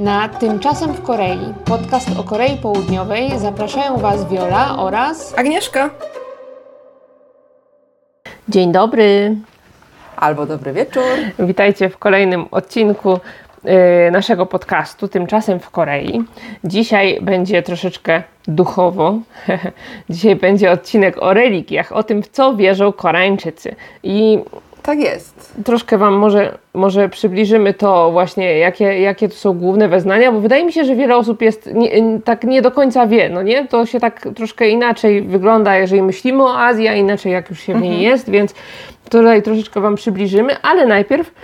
Na Tymczasem w Korei, podcast o Korei Południowej, zapraszają Was Wiola oraz Agnieszka. Dzień dobry. Albo dobry wieczór. Witajcie w kolejnym odcinku y, naszego podcastu Tymczasem w Korei. Dzisiaj będzie troszeczkę duchowo. Dzisiaj będzie odcinek o religiach, o tym, w co wierzą Koreańczycy. I Tak jest. troszkę Wam może, może przybliżymy to właśnie, jakie, jakie to są główne wyznania, bo wydaje mi się, że wiele osób jest nie, tak nie do końca wie, no nie? To się tak troszkę inaczej wygląda, jeżeli myślimy o Azji, a inaczej jak już się w niej jest, więc tutaj troszeczkę Wam przybliżymy, ale najpierw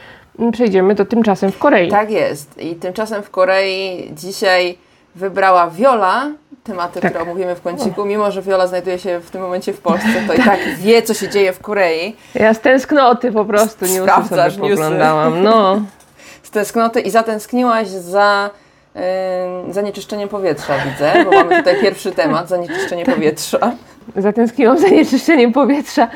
przejdziemy do tymczasem w Korei. Tak jest. I tymczasem w Korei dzisiaj wybrała Wiola tematy, Tak. które omówimy w kąciku. Mimo, że Wiola znajduje się w tym momencie w Polsce, to i tak wie, co się dzieje w Korei. Ja z tęsknoty po prostu newsy Sprawdzasz sobie newsy. poglądałam. No, Z tęsknoty i zatęskniłaś za yy, zanieczyszczeniem powietrza, widzę, bo mamy tutaj pierwszy temat, zanieczyszczenie powietrza. zatęskniłam za zanieczyszczeniem powietrza,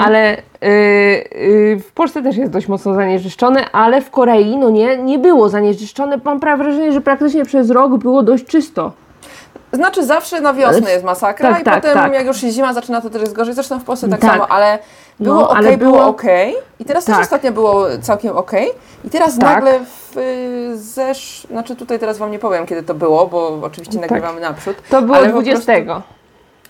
ale y, y, w Polsce też jest dość mocno zanieczyszczone, ale w Korei no nie, nie było zanieczyszczone. Mam prawie wrażenie, że praktycznie przez rok było dość czysto. Znaczy zawsze na wiosnę jest masakra tak, i tak, potem tak. jak już się zima zaczyna, to też jest gorzej. Zresztą w Polsce tak, Tak. samo, ale było No, ok, ale było było- ok. I teraz też Tak. ostatnio było całkiem ok. I teraz Tak. nagle w y, zesz... Znaczy tutaj teraz Wam nie powiem, kiedy to było, bo oczywiście nagrywamy naprzód. To było ale po 20. prostu-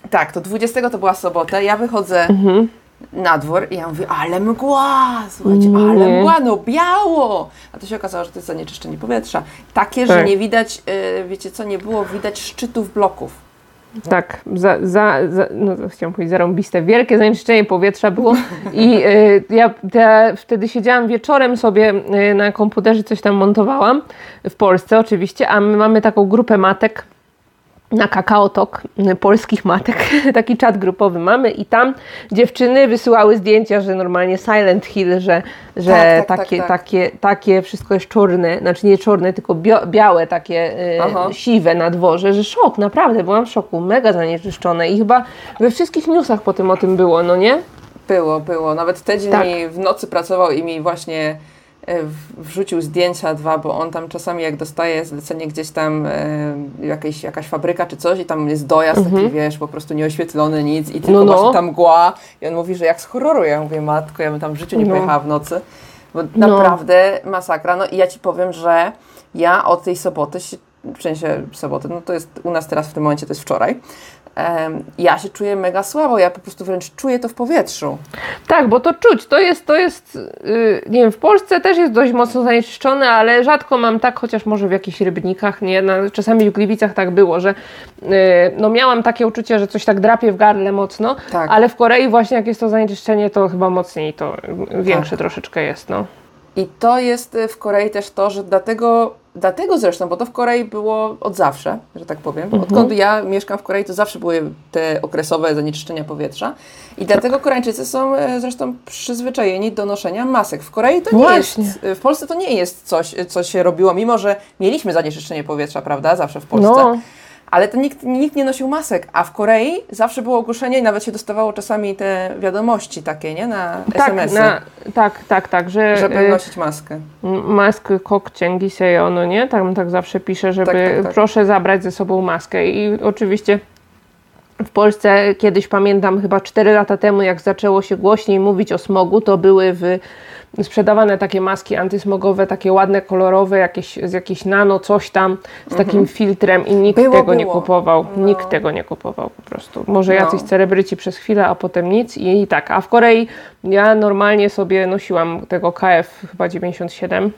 Tak, to 20 to była sobota. Ja wychodzę Mhm. Na dwór i ja mówię, ale mgła, słuchajcie, Nie. ale mgła, no biało. A to się okazało, że to jest zanieczyszczenie powietrza. Takie, że Tak. nie widać, y, wiecie co, nie było widać szczytów bloków. Tak, za, za, za, no chciałam powiedzieć zarąbiste, wielkie zanieczyszczenie powietrza było i y, ja, ja wtedy siedziałam wieczorem sobie y, na komputerze, coś tam montowałam, w Polsce oczywiście, a my mamy taką grupę matek na Kakao Talk, y, polskich matek, taki czat grupowy mamy i tam dziewczyny wysyłały zdjęcia, że normalnie Silent Hill, że, że Tak, tak, tak, takie, tak. takie, takie wszystko jest czarne, znaczy nie czarne, tylko białe, takie y, siwe na dworze, że szok, naprawdę, byłam w szoku, mega zanieczyszczone i chyba we wszystkich newsach potem o tym było, no nie? Było, było. Nawet Teddy Tak. mi w nocy pracował i mi właśnie wrzucił zdjęcia dwa, bo on tam czasami jak dostaje zlecenie gdzieś tam e, jakieś, jakaś fabryka czy coś i tam jest dojazd taki, wiesz, po prostu nieoświetlony, nic i tylko Mhm. No, no. właśnie tam mgła i on mówi, że jak z horroru. Ja mówię, matko, ja bym tam w życiu nie No. pojechała w nocy. Bo No. naprawdę masakra. No i ja Ci powiem, że ja od tej soboty, się, w sensie soboty, no to jest u nas teraz w tym momencie, to jest wczoraj, ja się czuję mega słabo, ja po prostu wręcz czuję to w powietrzu. Tak, bo to czuć, to jest, to jest, yy, nie wiem, w Polsce też jest dość mocno zanieczyszczone, ale rzadko mam tak, chociaż może w jakichś rybnikach, nie, no, czasami w Gliwicach tak było, że yy, no miałam takie uczucie, że coś tak drapie w gardle mocno, Tak. ale w Korei właśnie jak jest to zanieczyszczenie, to chyba mocniej to yy, większe Tak. troszeczkę jest, no. I to jest y, w Korei też to, że dlatego, dlatego zresztą, bo to w Korei było od zawsze, że tak powiem. Mhm. Odkąd ja mieszkam w Korei, to zawsze były te okresowe zanieczyszczenia powietrza. I dlatego Koreańczycy są e, zresztą przyzwyczajeni do noszenia masek. W Korei to nie Właśnie. jest, w Polsce to nie jest coś, y, co się robiło, mimo że mieliśmy zanieczyszczenie powietrza, prawda, zawsze w Polsce. No. Ale to nikt, nikt nie nosił masek, a w Korei zawsze było ogłoszenie i nawet się dostawało czasami te wiadomości takie, nie, na Tak, SMS-y, na, tak, tak, tak, że żeby yy, nosić maskę. Mask kok cięgi sejo, no nie? Tam tak zawsze pisze, żeby Tak, tak, tak. proszę zabrać ze sobą maskę. I oczywiście w Polsce kiedyś pamiętam chyba 4 lata temu, jak zaczęło się głośniej mówić o smogu, to były w, sprzedawane takie maski antysmogowe, takie ładne, kolorowe, jakieś, z jakieś nano, coś tam, z takim filtrem i nikt Mhm. Było, tego nie było. kupował. No. Nikt tego nie kupował po prostu. Może No. jacyś celebryci przez chwilę, a potem nic i, i tak. A w Korei ja normalnie sobie nosiłam tego KF chyba 97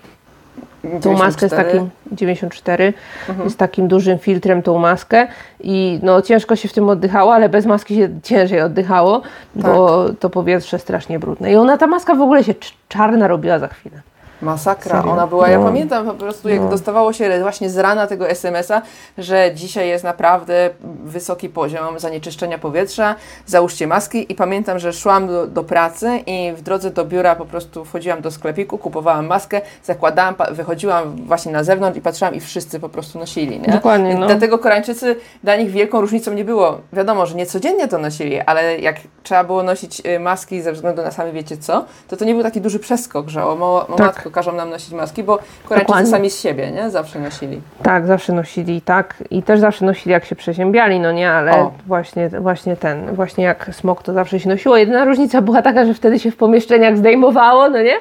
tą maskę z 94. takim 94 Mhm. z takim dużym filtrem tą maskę i no ciężko się w tym oddychało, ale bez maski się ciężej oddychało, bo Tak. to powietrze strasznie brudne. I ona ta maska w ogóle się cz- czarna robiła za chwilę. Masakra, Serio? ona była, ja No. pamiętam po prostu jak No. dostawało się właśnie z rana tego SMS-a, że dzisiaj jest naprawdę wysoki poziom zanieczyszczenia powietrza, załóżcie maski i pamiętam, że szłam do, do pracy i w drodze do biura po prostu wchodziłam do sklepiku, kupowałam maskę, zakładałam, wychodziłam właśnie na zewnątrz i patrzyłam i wszyscy po prostu nosili, nie? Dokładnie, no. Dlatego Koreańczycy, dla nich wielką różnicą nie było, wiadomo, że nie codziennie to nosili, ale jak trzeba było nosić y, maski ze względu na sami wiecie co, to to nie był taki duży przeskok, że o, o Tak. Każą nam nosić maski, bo Koreańczycy Dokładnie. sami z siebie, nie? Zawsze nosili. Tak, zawsze nosili tak i też zawsze nosili jak się przeziębiali, no nie, ale O. właśnie, właśnie ten, właśnie jak smok to zawsze się nosiło. Jedyna różnica była taka, że wtedy się w pomieszczeniach zdejmowało, no nie?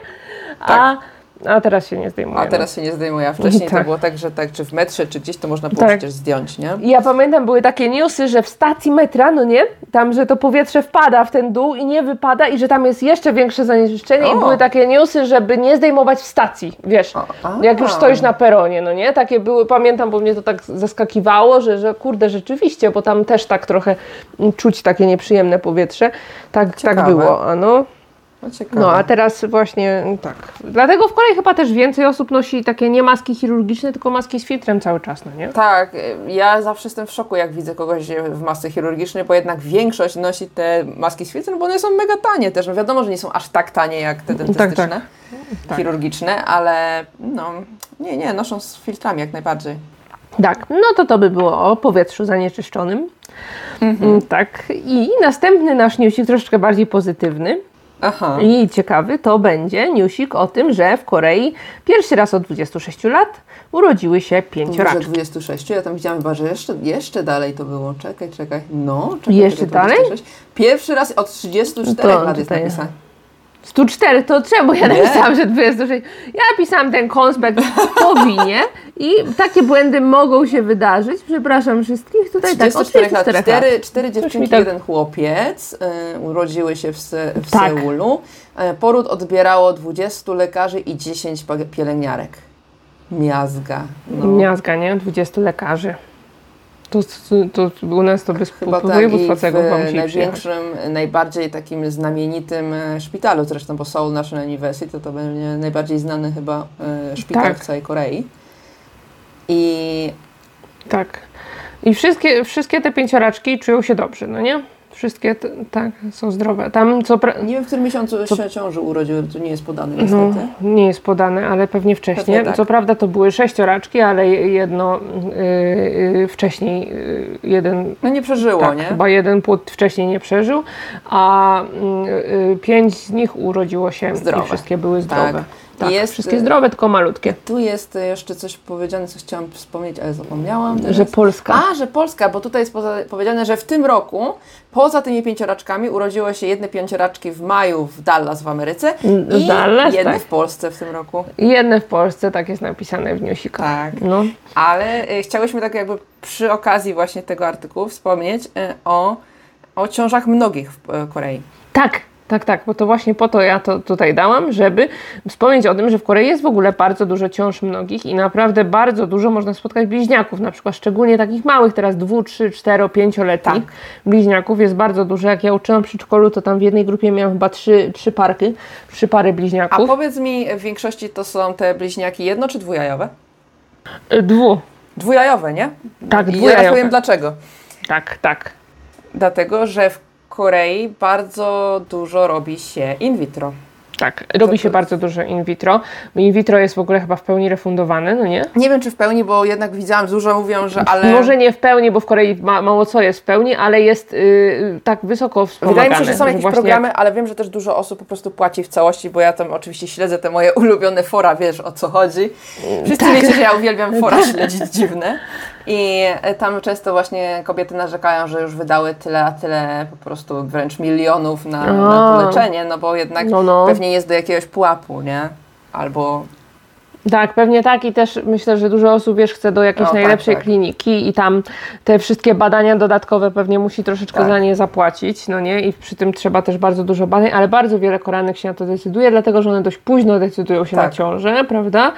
A, a teraz się nie zdejmuje. A teraz się nie zdejmuje, a wcześniej to Tak. było tak, że tak, czy w metrze, czy gdzieś to można było Tak. przecież zdjąć, nie? Ja pamiętam, były takie newsy, że w stacji metra, no nie, tam, że to powietrze wpada w ten dół i nie wypada i że tam jest jeszcze większe zanieczyszczenie O. i były takie newsy, żeby nie zdejmować w stacji, wiesz, O, a. jak już stoisz na peronie, no nie, takie były, pamiętam, bo mnie to tak zaskakiwało, że, że kurde, rzeczywiście, bo tam też tak trochę czuć takie nieprzyjemne powietrze, tak, tak było, a no. No. No, a teraz właśnie tak. Dlatego w kolei chyba też więcej osób nosi takie nie maski chirurgiczne, tylko maski z filtrem cały czas, no nie? Tak, ja zawsze jestem w szoku, jak widzę kogoś w masce chirurgicznej, bo jednak większość nosi te maski z filtrem, bo one są mega tanie też. No wiadomo, że nie są aż tak tanie jak te dentystyczne, tak. Tak. chirurgiczne, ale no, nie, nie, noszą z filtrami jak najbardziej. Tak, no to to by było o powietrzu zanieczyszczonym. Mm, Tak, i następny nasz newsik, troszeczkę bardziej pozytywny Aha. i ciekawy, to będzie newsik o tym, że w Korei pierwszy raz od 26 lat urodziły się Może pięcioraczki. 26, ja tam widziałam chyba, że jeszcze, jeszcze dalej to było. Czekaj, czekaj. No, czekaj, Jeszcze czekaj, dalej? 26. Pierwszy raz od 34 To lat jest napisane. 104 to czemu ja napisałam, że 26? Ja pisałam ten konspekt po winie i takie błędy mogą się wydarzyć. Przepraszam wszystkich. Tutaj tak, od 34 lat. 34 lat. Cztery, cztery mi dziewczynki, tak- jeden chłopiec y, urodziły się w, Se, w Tak. Seulu. Y, poród odbierało 20 lekarzy i 10 pa- pielęgniarek. Miazga. No. Miazga, nie? 20 lekarzy. To, to, to u nas to bez Chyba tak województwa całego musieli przyjechać. największym, najbardziej takim znamienitym e, szpitalu, zresztą bo Seoul National University to będzie najbardziej znany chyba e, szpital Tak. w całej Korei. I Tak. I wszystkie, wszystkie te pięcioraczki czują się dobrze, no nie? Wszystkie tak, są zdrowe. Tam co pra- nie wiem, w którym miesiącu się ciąży urodziły, to nie jest podane no, niestety. nie jest podane, ale pewnie wcześniej. Pewnie tak. Co prawda to były sześcioraczki, ale jedno y, y, wcześniej, y, jeden No nie przeżyło, tak, nie? chyba jeden płód wcześniej nie przeżył, a y, y, pięć z nich urodziło się Zdrowe. i wszystkie były zdrowe. Tak. Tak, Jest, wszystkie y, zdrowe, tylko malutkie. Tu jest jeszcze coś powiedziane, co chciałam wspomnieć, ale zapomniałam. Teraz. Że Polska. A, że Polska, bo tutaj jest poza, powiedziane, że w tym roku poza tymi pięcioraczkami urodziło się jedne pięcioraczki w maju w Dallas w Ameryce W i Dallas, jedne tak. w Polsce w tym roku. Jedne w Polsce, tak jest napisane w newsikach. Tak. No. Ale y, chciałyśmy tak jakby przy okazji właśnie tego artykułu wspomnieć y, o, o ciążach mnogich w y, Korei. Tak, tak, tak, bo to właśnie po to ja to tutaj dałam, żeby wspomnieć o tym, że w Korei jest w ogóle bardzo dużo ciąż mnogich i naprawdę bardzo dużo można spotkać bliźniaków, na przykład szczególnie takich małych, teraz dwu, trzy, cztero, pięcioletnich Tak. bliźniaków jest bardzo dużo. Jak ja uczyłam w przedszkolu, to tam w jednej grupie miałam chyba trzy, trzy parki, trzy pary A bliźniaków. powiedz mi, w większości to są te bliźniaki jedno czy dwujajowe? Y, Dwu, Dwujajowe, nie? Tak, I ja dwujajowe. powiem dlaczego. tak, tak. Dlatego, że w Korei bardzo dużo robi się in vitro. Tak, robi się bardzo dużo in vitro. In vitro jest w ogóle chyba w pełni refundowane, no nie? Nie wiem, czy w pełni, bo jednak widziałam, dużo mówią, że ale... Może nie w pełni, bo w Korei ma, mało co jest w pełni, ale jest y, tak wysoko wspomagane. Wydaje mi się, że są jakieś właśnie programy, ale wiem, że też dużo osób po prostu płaci w całości, bo ja tam oczywiście śledzę te moje ulubione fora, wiesz o co chodzi. Wszyscy Tak. wiecie, że ja uwielbiam fora śledzić dziwne. I e, tam często właśnie kobiety narzekają, że już wydały tyle, a tyle po prostu wręcz milionów na, na to leczenie, no bo jednak No, no. pewnie jest do jakiegoś pułapu, nie? Albo Tak, pewnie tak i też myślę, że dużo osób wiesz, chce do jakiejś No, tak, najlepszej tak. kliniki i tam te wszystkie badania dodatkowe pewnie musi troszeczkę Tak. za nie zapłacić, no nie? I przy tym trzeba też bardzo dużo badań, ale bardzo wiele koranek się na to decyduje, dlatego że one dość późno decydują się na Tak. ciążę, prawda?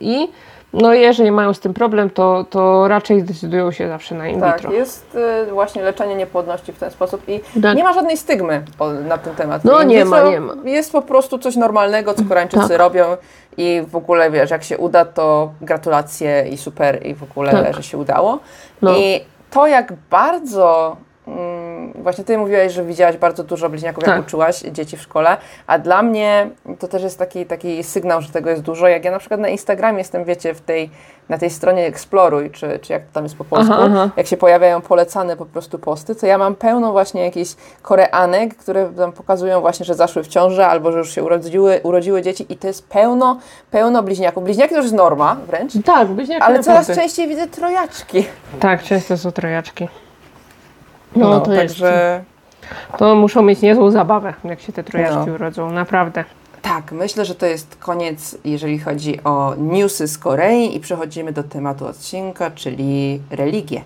I no jeżeli mają z tym problem, to, to raczej decydują się zawsze na in tak, vitro. jest y, właśnie leczenie niepłodności w ten sposób i Tak. nie ma żadnej stygmy po, na ten temat. No In nie ma, nie ma. Jest po prostu coś normalnego, co Koreańczycy Tak. robią i w ogóle wiesz, jak się uda, to gratulacje i super i w ogóle, Tak. że się udało. No. I to jak bardzo mm, mm, właśnie ty mówiłaś, że widziałaś bardzo dużo bliźniaków, jak Tak. uczyłaś dzieci w szkole, a dla mnie to też jest taki, taki sygnał, że tego jest dużo. Jak ja na przykład na Instagramie jestem, wiecie, w tej, na tej stronie Exploruj, czy, czy jak to tam jest po polsku, Aha, aha. jak się pojawiają polecane po prostu posty, to ja mam pełno właśnie jakichś koreanek, które tam pokazują właśnie, że zaszły w ciążę albo że już się urodziły, urodziły dzieci i to jest pełno, pełno bliźniaków. Bliźniaki to już jest norma wręcz, Tak, bliźniaki ale coraz częściej widzę trojaczki. Tak, często są trojaczki. No, to jest. także... To muszą mieć niezłą zabawę, jak się te trojaczki No. urodzą, naprawdę. Tak, myślę, że to jest koniec, jeżeli chodzi o newsy z Korei i przechodzimy do tematu odcinka, czyli religię.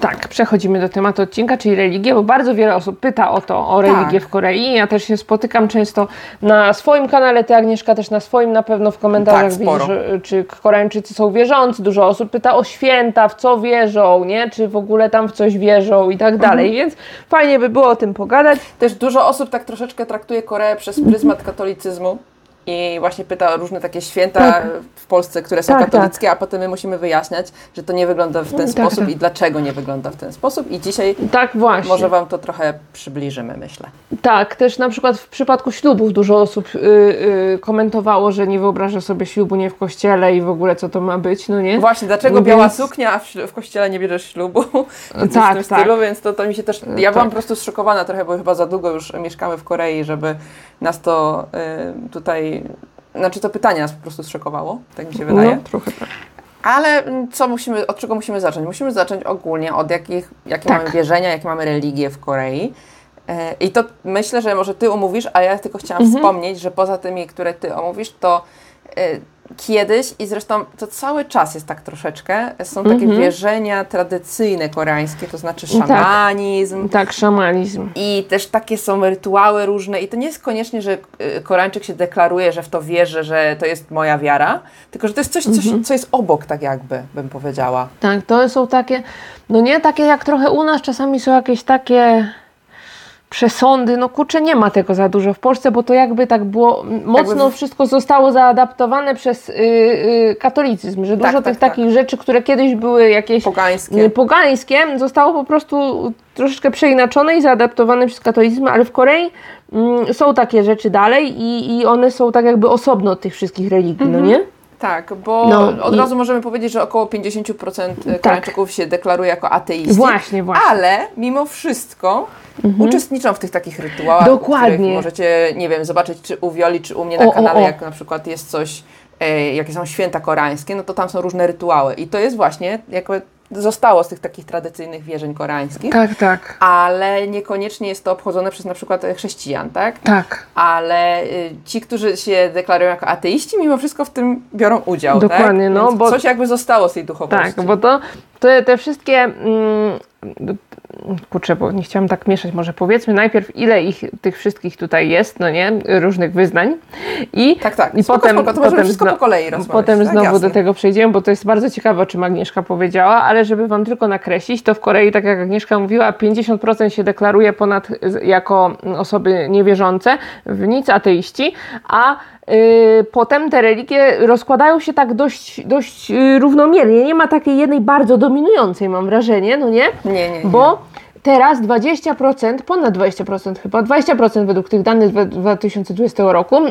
Tak, przechodzimy do tematu odcinka, czyli religię, bo bardzo wiele osób pyta o to, o religię Tak. w Korei. Ja też się spotykam często na swoim kanale, ty Agnieszka też na swoim na pewno w komentarzach Tak, widzisz, czy Koreańczycy są wierzący. Dużo osób pyta o święta, w co wierzą, nie? Czy w ogóle tam w coś wierzą i tak dalej, Mhm. więc fajnie by było o tym pogadać. Też dużo osób tak troszeczkę traktuje Koreę przez pryzmat katolicyzmu i właśnie pyta o różne takie święta Tak. w Polsce, które są Tak, katolickie, a potem my musimy wyjaśniać, że to nie wygląda w ten Tak, sposób tak. i dlaczego nie wygląda w ten sposób. I dzisiaj Tak właśnie. może Wam to trochę przybliżymy, myślę. Tak, też na przykład w przypadku ślubów dużo osób y, y, komentowało, że nie wyobraża sobie ślubu nie w kościele i w ogóle co to ma być, no nie? Właśnie, dlaczego Więc- biała suknia, a w, w kościele nie bierzesz ślubu? Tak, w tym tak. stylu, więc to, to mi się też... Ja tak. byłam po prostu zszokowana trochę, bo chyba za długo już mieszkamy w Korei, żeby nas to y, tutaj... Znaczy to pytanie nas po prostu zszokowało, tak mi się wydaje. No, trochę tak. Ale mm, co musimy, od czego musimy zacząć? Musimy zacząć ogólnie od jakich, jakie Tak. mamy wierzenia, jakie mamy religie w Korei. E, I to myślę, że może Ty omówisz, a ja tylko chciałam Mhm. wspomnieć, że poza tymi, które Ty omówisz, to e, kiedyś i zresztą to cały czas jest tak troszeczkę, są takie Mhm. wierzenia tradycyjne koreańskie, to znaczy Tak. szamanizm, Tak, szamanizm. i też takie są rytuały różne i to nie jest koniecznie, że y, Koreańczyk się deklaruje, że w to wierzy, że to jest moja wiara, tylko że to jest coś, coś Mhm. co jest obok, tak jakby, bym powiedziała. Tak, to są takie, no nie takie jak trochę u nas, czasami są jakieś takie przesądy, no kurczę, nie ma tego za dużo w Polsce, bo to jakby tak było, mocno w- wszystko zostało zaadaptowane przez y, y, katolicyzm, że dużo tak, tych tak. takich rzeczy, które kiedyś były jakieś Pogańskie. y, pogańskie, zostało po prostu troszeczkę przeinaczone i zaadaptowane przez katolicyzm, ale w Korei mm, są takie rzeczy dalej i, i one są tak jakby osobno od tych wszystkich religii, no nie? Tak, bo No od i- razu możemy powiedzieć, że około 50% Koreańczyków się deklaruje jako ateiści. Tak. Właśnie, właśnie. Ale mimo wszystko uczestniczą w tych takich rytuałach, Dokładnie. możecie, nie wiem, zobaczyć czy u Wioli, czy u mnie na O, o, kanale, o. jak na przykład jest coś, e, jakie są święta koreańskie, no to tam są różne rytuały. I to jest właśnie, jakby zostało z tych takich tradycyjnych wierzeń koreańskich. Tak, tak. ale niekoniecznie jest to obchodzone przez na przykład chrześcijan, tak? Tak. Ale y, ci, którzy się deklarują jako ateiści, mimo wszystko w tym biorą udział, Dokładnie, tak? no, Więc bo- coś jakby zostało z tej duchowości. Tak, bo to te, te wszystkie. Mm, kurczę, bo nie chciałam tak mieszać. Może powiedzmy najpierw, ile ich tych wszystkich tutaj jest, no nie, różnych wyznań. I, Tak, tak. i Spoko, potem, spoko, to potem, wszystko po kolei rozmawiać, potem tak? znowu Jasne. do tego przejdziemy, bo to jest bardzo ciekawe, o czym Agnieszka powiedziała, ale żeby Wam tylko nakreślić, to w Korei, tak jak Agnieszka mówiła, 50% się deklaruje ponad jako osoby niewierzące, w nic ateiści, a potem te religie rozkładają się tak dość, dość y, równomiernie. Nie ma takiej jednej bardzo dominującej, mam wrażenie, no nie? Nie, nie, nie. Bo teraz 20%, ponad 20% chyba, 20% według tych danych z 2020 roku y,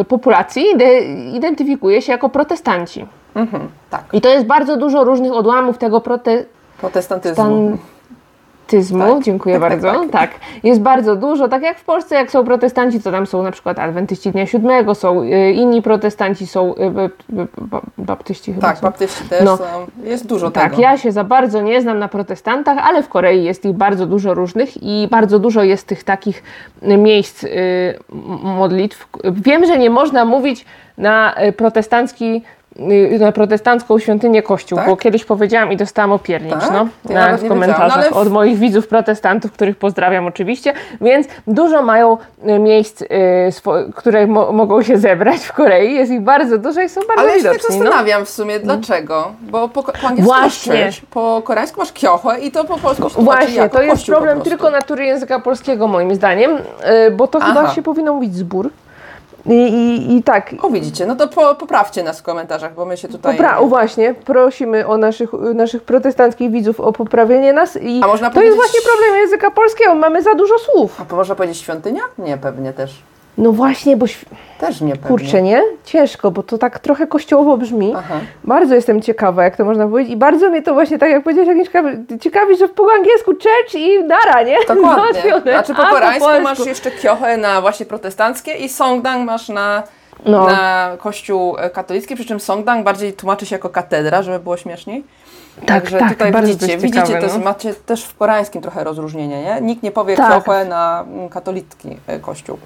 y, populacji ide- identyfikuje się jako protestanci. Mhm, tak. I to jest bardzo dużo różnych odłamów tego protestantyzmu. Protestantyzmu. Tak. Dziękuję Tak, tak, bardzo. tak. Tak, jest bardzo dużo. Tak jak w Polsce, jak są protestanci, to tam są na przykład adwentyści Dnia Siódmego, są y, inni protestanci, są y, baptyści chyba Tak, są. baptyści też No. są. Jest dużo Tak, tego. ja się za bardzo nie znam na protestantach, ale w Korei jest ich bardzo dużo różnych i bardzo dużo jest tych takich miejsc y, modlitw. Wiem, że nie można mówić na protestancki na protestancką świątynię Kościół, Tak? bo kiedyś powiedziałam i dostałam opiernicz Tak? no, Ja na, w komentarzach no ale w- od moich widzów protestantów, których pozdrawiam oczywiście, więc dużo mają y, miejsc, y, swo- które mo- mogą się zebrać w Korei, jest ich bardzo dużo i są bardzo Ale ja się tak widoczni. no. zastanawiam w sumie, dlaczego. Bo po, po angielsku Właśnie. masz church, po koreańsku masz kiochę i to po polsku się Właśnie, to jest problem tylko natury języka polskiego moim zdaniem, y, bo to chyba Aha. się powinno mówić zbór. I, i, i tak, O, widzicie, no to po, poprawcie nas w komentarzach, bo my się tutaj... Popra- o właśnie, prosimy o naszych, naszych protestanckich widzów o poprawienie nas i A można to jest właśnie problem języka polskiego, mamy za dużo słów. A można powiedzieć świątynia? Nie, pewnie też. No właśnie, bo Też pewnie. kurczę, nie? Ciężko, bo to tak trochę kościołowo brzmi. Aha. Bardzo jestem ciekawa, jak to można powiedzieć i bardzo mnie to właśnie, tak jak powiedziałeś Agnieszka, ciekawi, że po angielsku church i nara, nie? Dokładnie. Załatwione. Znaczy po koreańsku masz jeszcze kiochę na właśnie protestanckie i songdang masz na, No. na kościół katolicki, przy czym songdang bardziej tłumaczy się jako katedra, żeby było śmieszniej. Tak, Także tak, tutaj widzicie, widzicie ciekawe, no. macie też w koreańskim trochę rozróżnienie, nie? Nikt nie powie Tak. na mm, katolicki e, kościół.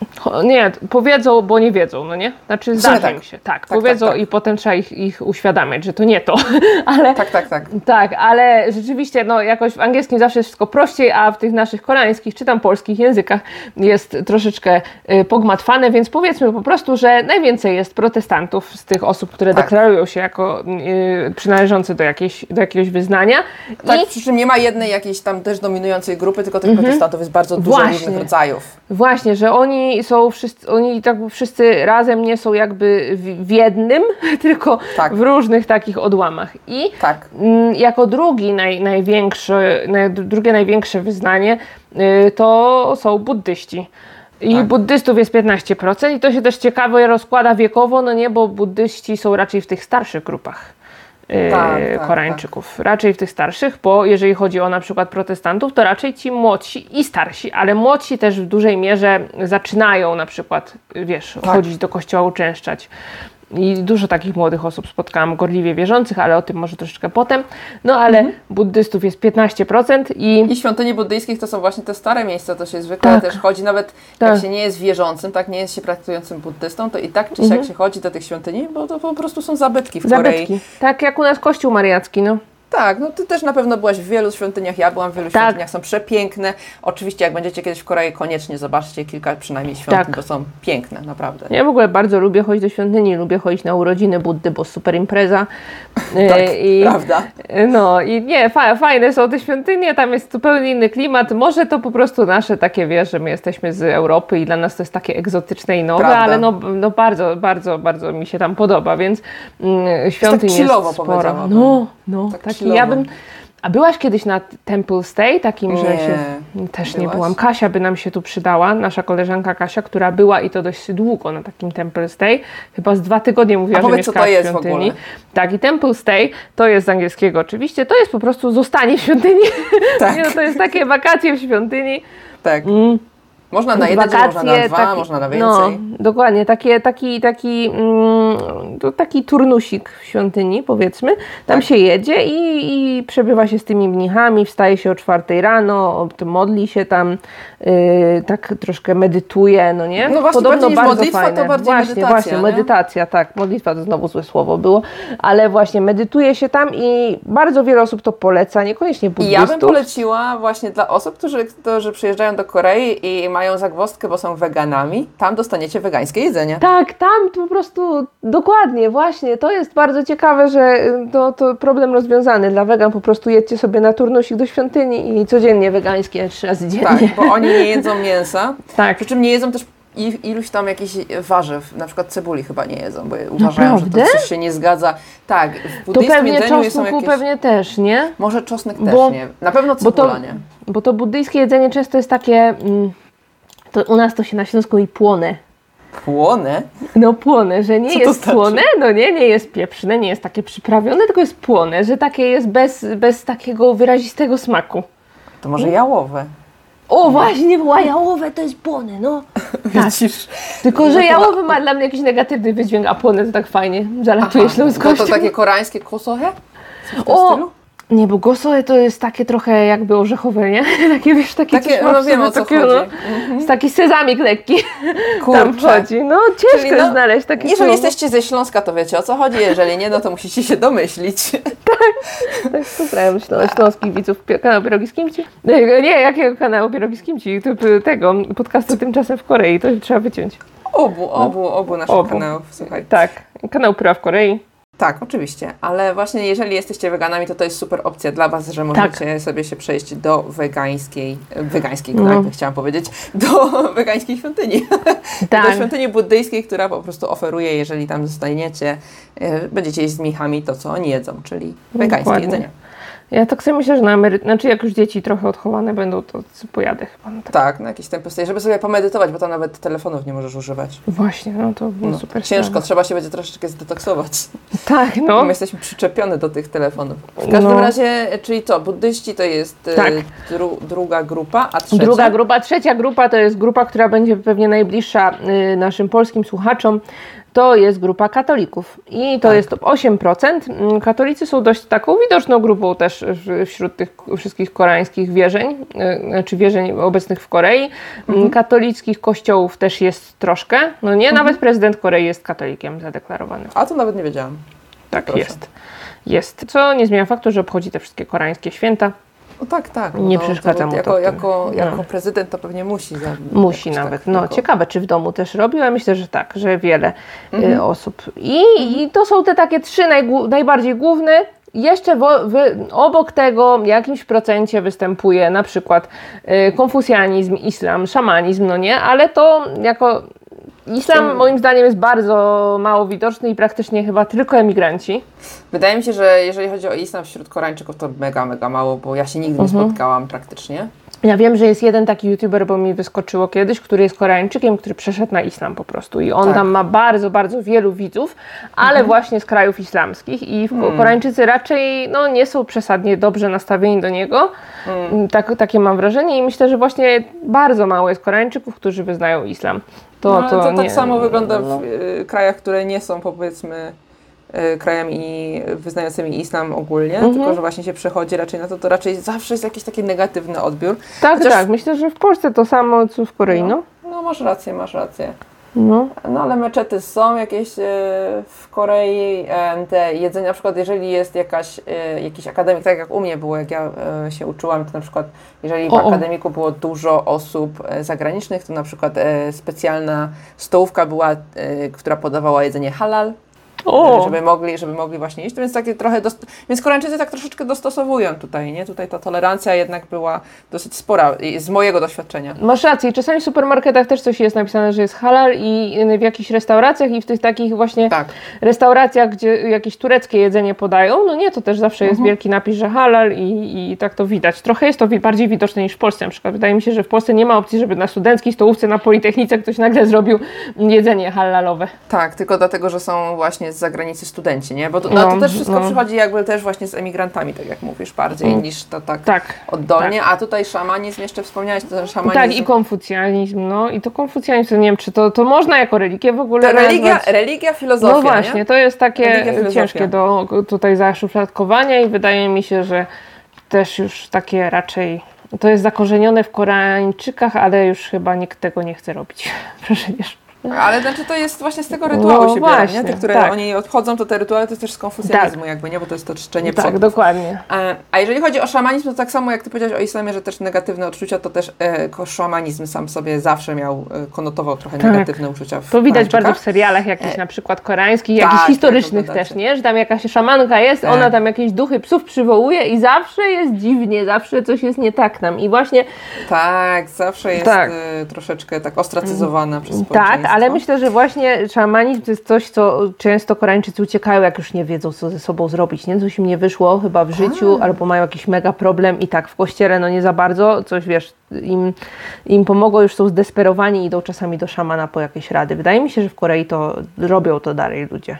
Nie, powiedzą, bo nie wiedzą, no nie? Znaczy zdarza tak. im się, tak, Tak, powiedzą tak, tak. i potem trzeba ich, ich uświadamiać, że to nie to, ale Tak, tak, tak. Tak, ale rzeczywiście no, jakoś w angielskim zawsze jest wszystko prościej, a w tych naszych koreańskich czy tam polskich językach jest troszeczkę y, pogmatwane, więc powiedzmy po prostu, że najwięcej jest protestantów z tych osób, które Tak. deklarują się jako y, przynależące do, jakiejś, do jakiegoś wyznania. Tak, I przy czym nie ma jednej jakiejś tam też dominującej grupy, tylko tych protestantów jest bardzo dużo Mhm. Właśnie. różnych rodzajów. właśnie, że oni są wszyscy, oni tak wszyscy razem nie są jakby w, jednym, tylko Tak. w różnych takich odłamach. I Tak. Mm, Jako drugi naj, największy, naj, drugie największe wyznanie y, to są buddyści. I Tak. buddystów jest 15% i to się też ciekawie rozkłada wiekowo, no nie, bo buddyści są raczej w tych starszych grupach Tak, tak, Koreańczyków. Raczej w tych starszych, bo jeżeli chodzi o na przykład protestantów, to raczej ci młodsi i starsi, ale młodsi też w dużej mierze zaczynają na przykład, wiesz, Tak. chodzić do kościoła, uczęszczać. I dużo takich młodych osób spotkałam, gorliwie wierzących, ale o tym może troszeczkę potem. No ale Mhm. buddystów jest 15% i I świątyni buddyjskich to są właśnie te stare miejsca, to się zwykle Tak. też chodzi, nawet Tak. jak się nie jest wierzącym, tak nie jest się praktykującym buddystą, to i tak czy siak się chodzi do tych świątyni, bo to po prostu są zabytki w Korei. Mhm. zabytki. Tak jak u nas kościół mariacki, no. Tak, no ty też na pewno byłaś w wielu świątyniach, ja byłam w wielu Tak. świątyniach, są przepiękne. Oczywiście jak będziecie kiedyś w Korei, koniecznie zobaczcie kilka przynajmniej świątyń, Tak. bo są piękne, naprawdę. Ja w ogóle bardzo lubię chodzić do świątyni, lubię chodzić na urodziny Buddy, bo super impreza. E, Tak, I, prawda. No i nie, fa, fajne są te świątynie, tam jest zupełnie inny klimat. Może to po prostu nasze takie, wiesz, że my jesteśmy z Europy i dla nas to jest takie egzotyczne i nowe, Prawda. ale no, no bardzo, bardzo, bardzo mi się tam podoba, więc mm, świątyń jest chillowo sporo. powiedziałabym. No, no, Tak taki, ja bym... A byłaś kiedyś na Temple Stay, takim, że Nie. się... Też nie Byłaś? byłam. Kasia by nam się tu przydała, nasza koleżanka Kasia, która była i to dość długo na takim Temple Stay. Chyba z dwa tygodnie mówiła, A że powiedz, co mieszkała to w jest w świątyni. ogóle? Tak, i Temple Stay to jest z angielskiego oczywiście, to jest po prostu zostanie w świątyni. Tak. Nie, no, to jest takie wakacje w świątyni. Tak. Można na jeden dzień, można na dwa, taki- można na No, więcej. dokładnie, takie, taki, taki, mm, taki turnusik w świątyni, powiedzmy. Tam Tak. się jedzie i, i przebywa się z tymi mnichami, wstaje się o czwartej rano, modli się tam, yy, tak troszkę medytuje, no nie? No właśnie, bardziej niż modlitwa, to bardziej właśnie, medytacja, Właśnie, nie? medytacja, tak. Modlitwa to znowu złe słowo było, ale właśnie medytuje się tam i bardzo wiele osób to poleca, niekoniecznie I buddystów. ja bym poleciła właśnie dla osób, którzy, którzy przyjeżdżają do Korei i mają zagwozdkę, bo są weganami. Tam dostaniecie wegańskie jedzenie. Tak, tam po prostu dokładnie, właśnie. To jest bardzo ciekawe, że y, to, to problem rozwiązany. Dla wegan po prostu jedźcie sobie na turnusik do świątyni i codziennie wegańskie trzy razy dziennie. Tak, bo oni nie jedzą mięsa. Tak. Przy czym nie jedzą też i- iluś tam jakichś warzyw, na przykład cebuli chyba nie jedzą, bo uważają, że to coś się nie zgadza. Tak, w To buddyjskim pewnie jedzeniu są jakieś... pewnie też, nie? Może czosnek Bo- też nie. Na pewno Bo to, cebula nie. bo to buddyjskie jedzenie często jest takie... Mm, to u nas to się na Śląsku i płonę. Płonę? No płonę, że nie Co jest znaczy? płonę, no nie, nie jest pieprzne, nie jest takie przyprawione, tylko jest płonę, że takie jest bez, bez takiego wyrazistego smaku. To może jałowe. O, właśnie, była jałowe, to jest płonę, no. Tak. Widzisz? Tylko, No że to jałowy ma dla mnie jakiś negatywny wydźwięk, a płonę to tak fajnie zalatuje śląskością. No to takie koreańskie kosohe? O! stylu? Nie, bo gosoe to jest takie trochę jakby orzechowe, nie? Takie, wiesz, takie, Takie, no wiem, o co takiego, chodzi. No, jest taki sezamik lekki tam Kurczę. wchodzi. No, ciężko Czyli no, znaleźć takie Jeżeli słowo. jesteście ze Śląska, to wiecie o co chodzi. Jeżeli nie, no to musicie się domyślić. Tak, pozdrawiam ślą, śląskich widzów kanału Pierogi z Kimci. Nie, jakiego kanału Pierogi z Kimci? Tego, podcastu tymczasem w Korei, to trzeba wyciąć. Obu, obu, obu naszych Obu. kanałów, słuchaj. Tak, kanał Pyra w Korei. Tak, oczywiście, ale właśnie jeżeli jesteście weganami, to to jest super opcja dla Was, że możecie tak. sobie się przejść do wegańskiej, wegańskiej, no. tak, chciałam powiedzieć, do wegańskiej świątyni. Tak. do świątyni buddyjskiej, która po prostu oferuje, jeżeli tam zostaniecie, e, będziecie jeść z mnichami to, co oni jedzą, czyli wegańskie Dokładnie. jedzenie. Ja tak sobie myślę, że na emeryt... Znaczy jak już dzieci trochę odchowane będą, to pojadę chyba. tak. tak, na jakieś tempo żeby sobie pomedytować, bo tam nawet telefonów nie możesz używać. Właśnie, no to no, super Ciężko, sprawa. trzeba się będzie troszeczkę zdetoksować. Tak, no. My jesteśmy przyczepione do tych telefonów. W każdym no. razie, czyli co, buddyści to jest e, tak. dru druga grupa, a trzecia? Druga grupa, trzecia grupa to jest grupa, która będzie pewnie najbliższa y, naszym polskim słuchaczom to jest grupa katolików i to tak. jest 8%. Mm, katolicy są dość taką widoczną grupą też wśród tych wszystkich koreańskich wierzeń, y, znaczy wierzeń obecnych w Korei. Mm, mhm. Katolickich kościołów też jest troszkę, no nie, mhm. nawet prezydent Korei jest katolikiem zadeklarowany. A to nawet nie wiedziałam. Tak, Proszę. jest. Jest. Co nie zmienia faktu, że obchodzi te wszystkie koreańskie święta. No tak, tak. Nie no, przeszkadza mu jako, to. Jako, jako no. prezydent to pewnie musi. Musi nawet. Tak, no ciekawe, czy w domu też robił, myślę, że tak, że wiele y, mhm. osób. I, I, to są te takie trzy najbardziej główne. Jeszcze wo, wy, obok tego w jakimś procencie występuje na przykład y, konfucjanizm, islam, szamanizm, no nie, ale to jako Islam moim zdaniem jest bardzo mało widoczny i praktycznie chyba tylko emigranci. Wydaje mi się, że jeżeli chodzi o islam wśród Koreańczyków, to mega, mega mało, bo ja się nigdy nie mhm. spotkałam praktycznie. Ja wiem, że jest jeden taki youtuber, bo mi wyskoczyło kiedyś, który jest Koreańczykiem, który przeszedł na islam po prostu i on tak. tam ma bardzo, bardzo wielu widzów, ale mhm. właśnie z krajów islamskich i hmm. Koreańczycy raczej no, nie są przesadnie dobrze nastawieni do niego. Hmm. Tak, takie mam wrażenie i myślę, że właśnie bardzo mało jest Koreańczyków, którzy wyznają islam. To, no, to, to tak samo wygląda w y, krajach, które nie są powiedzmy y, krajami wyznającymi islam ogólnie, mhm. tylko że właśnie się przechodzi raczej na to, to raczej zawsze jest jakiś taki negatywny odbiór. Tak, Chociaż... tak. Myślę, że w Polsce to samo co w Korei, no. No, no masz rację, masz rację. No. no ale meczety są jakieś e, w Korei, e, te jedzenie, na przykład jeżeli jest jakaś, e, jakiś akademik, tak jak u mnie było, jak ja się uczyłam, to na przykład jeżeli w o, akademiku było dużo osób zagranicznych, to na przykład specjalna stołówka była, która podawała jedzenie halal, o. żeby mogli, żeby mogli właśnie iść. Więc takie trochę, dost... więc Koreańczycy tak troszeczkę dostosowują tutaj, nie? Tutaj ta tolerancja jednak była dosyć spora z mojego doświadczenia. Masz rację, czasami w supermarketach też coś jest napisane, że jest halal i w jakichś restauracjach i w tych takich właśnie tak. restauracjach, gdzie jakieś tureckie jedzenie podają, no nie, to też zawsze jest mhm. wielki napis, że halal i, i tak to widać. Trochę jest to bardziej widoczne niż w Polsce na przykład. Wydaje mi się, że w Polsce nie ma opcji, żeby na studenckiej stołówce na Politechnice ktoś nagle zrobił jedzenie halalowe. Tak, tylko dlatego, że są właśnie z zagranicy studenci, nie? Bo to, no, to też wszystko no. przychodzi jakby też właśnie z emigrantami, tak jak mówisz, bardziej mm. niż to tak, tak oddolnie. Tak. A tutaj szamanizm, jeszcze wspomniałeś, to szamanizm... Tak, i konfucjanizm, no i to konfucjanizm, nie wiem, czy to, to można jako religię w ogóle to religia, religia, filozofia, No właśnie, nie? to jest takie ciężkie do tutaj zaszufladkowania i wydaje mi się, że też już takie raczej to jest zakorzenione w Koreańczykach, ale już chyba nikt tego nie chce robić. Proszę wiesz. Ale znaczy to jest właśnie z tego rytuału no, się biorą, nie? Te, które tak. oni odchodzą, to te rytuały to jest też z konfucjanizmu tak. jakby, nie? Bo to jest to czczenie Tak, przodów. dokładnie. A, a jeżeli chodzi o szamanizm, to tak samo jak Ty powiedziałeś o islamie, że też negatywne odczucia, to też e, szamanizm sam sobie zawsze miał, e, konotował trochę tak. negatywne uczucia w To widać bardzo w serialach jakichś e, na przykład koreańskich, jakichś tak, historycznych też, nie? Że tam jakaś szamanka jest, e. ona tam jakieś duchy psów przywołuje i zawsze jest dziwnie, zawsze coś jest nie tak nam. I właśnie... Tak, zawsze jest tak. E, troszeczkę tak ostracyzowana przez społeczeństwo. Tak, ale myślę, że właśnie szamanizm to jest coś, co często Koreańczycy uciekają, jak już nie wiedzą, co ze sobą zrobić, nie? Coś im nie wyszło chyba w życiu, A. albo mają jakiś mega problem i tak w kościele no nie za bardzo, coś wiesz, im, im pomogło, już są zdesperowani i idą czasami do szamana po jakieś rady. Wydaje mi się, że w Korei to robią to dalej ludzie.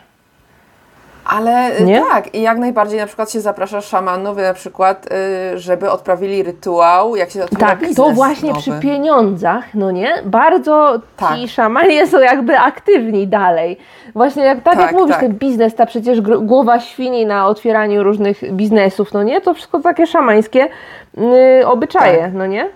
Ale y, nie? tak, i jak najbardziej na przykład się zaprasza szamanów, na przykład, y, żeby odprawili rytuał, jak się otwiera Tak, to właśnie nowy. przy pieniądzach, no nie? Bardzo tak. ci szamanie są jakby aktywni dalej. Właśnie jak, tak, tak jak mówisz, tak. ten biznes, ta przecież głowa świni na otwieraniu różnych biznesów, no nie? To wszystko takie szamańskie yy, obyczaje, tak. no nie?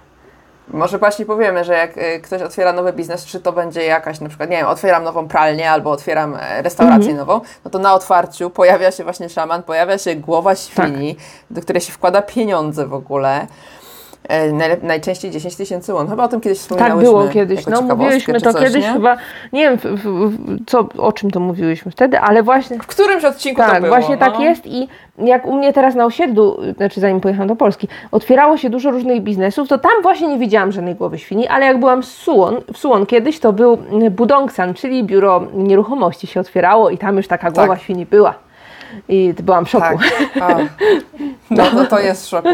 Może właśnie powiemy, że jak y, ktoś otwiera nowy biznes, czy to będzie jakaś na przykład, nie wiem, otwieram nową pralnię albo otwieram e, restaurację mhm. nową, no to na otwarciu pojawia się właśnie szaman, pojawia się głowa świni, tak. do której się wkłada pieniądze w ogóle. E, najczęściej 10 tysięcy won. Chyba o tym kiedyś Tak wspominałyśmy. było kiedyś. No czy to coś, kiedyś nie? chyba, nie wiem w, w, co, o czym to mówiłyśmy wtedy, ale właśnie W którymś odcinku to tak, było. właśnie tak no. jest i jak u mnie teraz na osiedlu, znaczy zanim pojechałam do Polski, otwierało się dużo różnych biznesów, to tam właśnie nie widziałam żadnej głowy świni, ale jak byłam w Suwon, w Suwon kiedyś, to był Budongsan, czyli biuro nieruchomości się otwierało i tam już taka głowa Tak. świni była. I byłam w szoku. Tak. A, no to, to jest w szoku.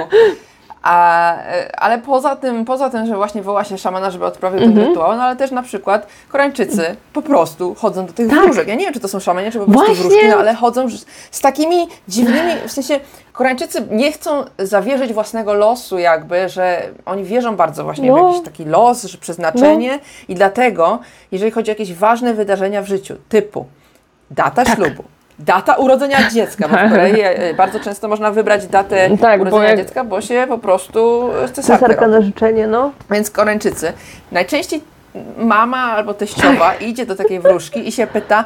A, e, ale poza tym, poza tym, że właśnie woła się szamana, żeby odprawił Mhm. ten rytuał, no ale też na przykład Koreańczycy po prostu chodzą do tych Tak. wróżek. Ja nie wiem, czy to są szamanie, czy po prostu Właśnie. wróżki, no ale chodzą z- takimi dziwnymi, w sensie Koreańczycy nie chcą zawierzyć własnego losu jakby, że oni wierzą bardzo właśnie w No. jakiś taki los, że przeznaczenie i dlatego, jeżeli chodzi o jakieś ważne wydarzenia w życiu, typu data Tak. ślubu, data urodzenia dziecka, bo w Korei e, bardzo często można wybrać datę Tak, bo urodzenia jak- dziecka, bo się po prostu Cesarka na życzenie, no. Więc Koreańczycy, najczęściej mama albo teściowa idzie do takiej wróżki i się pyta,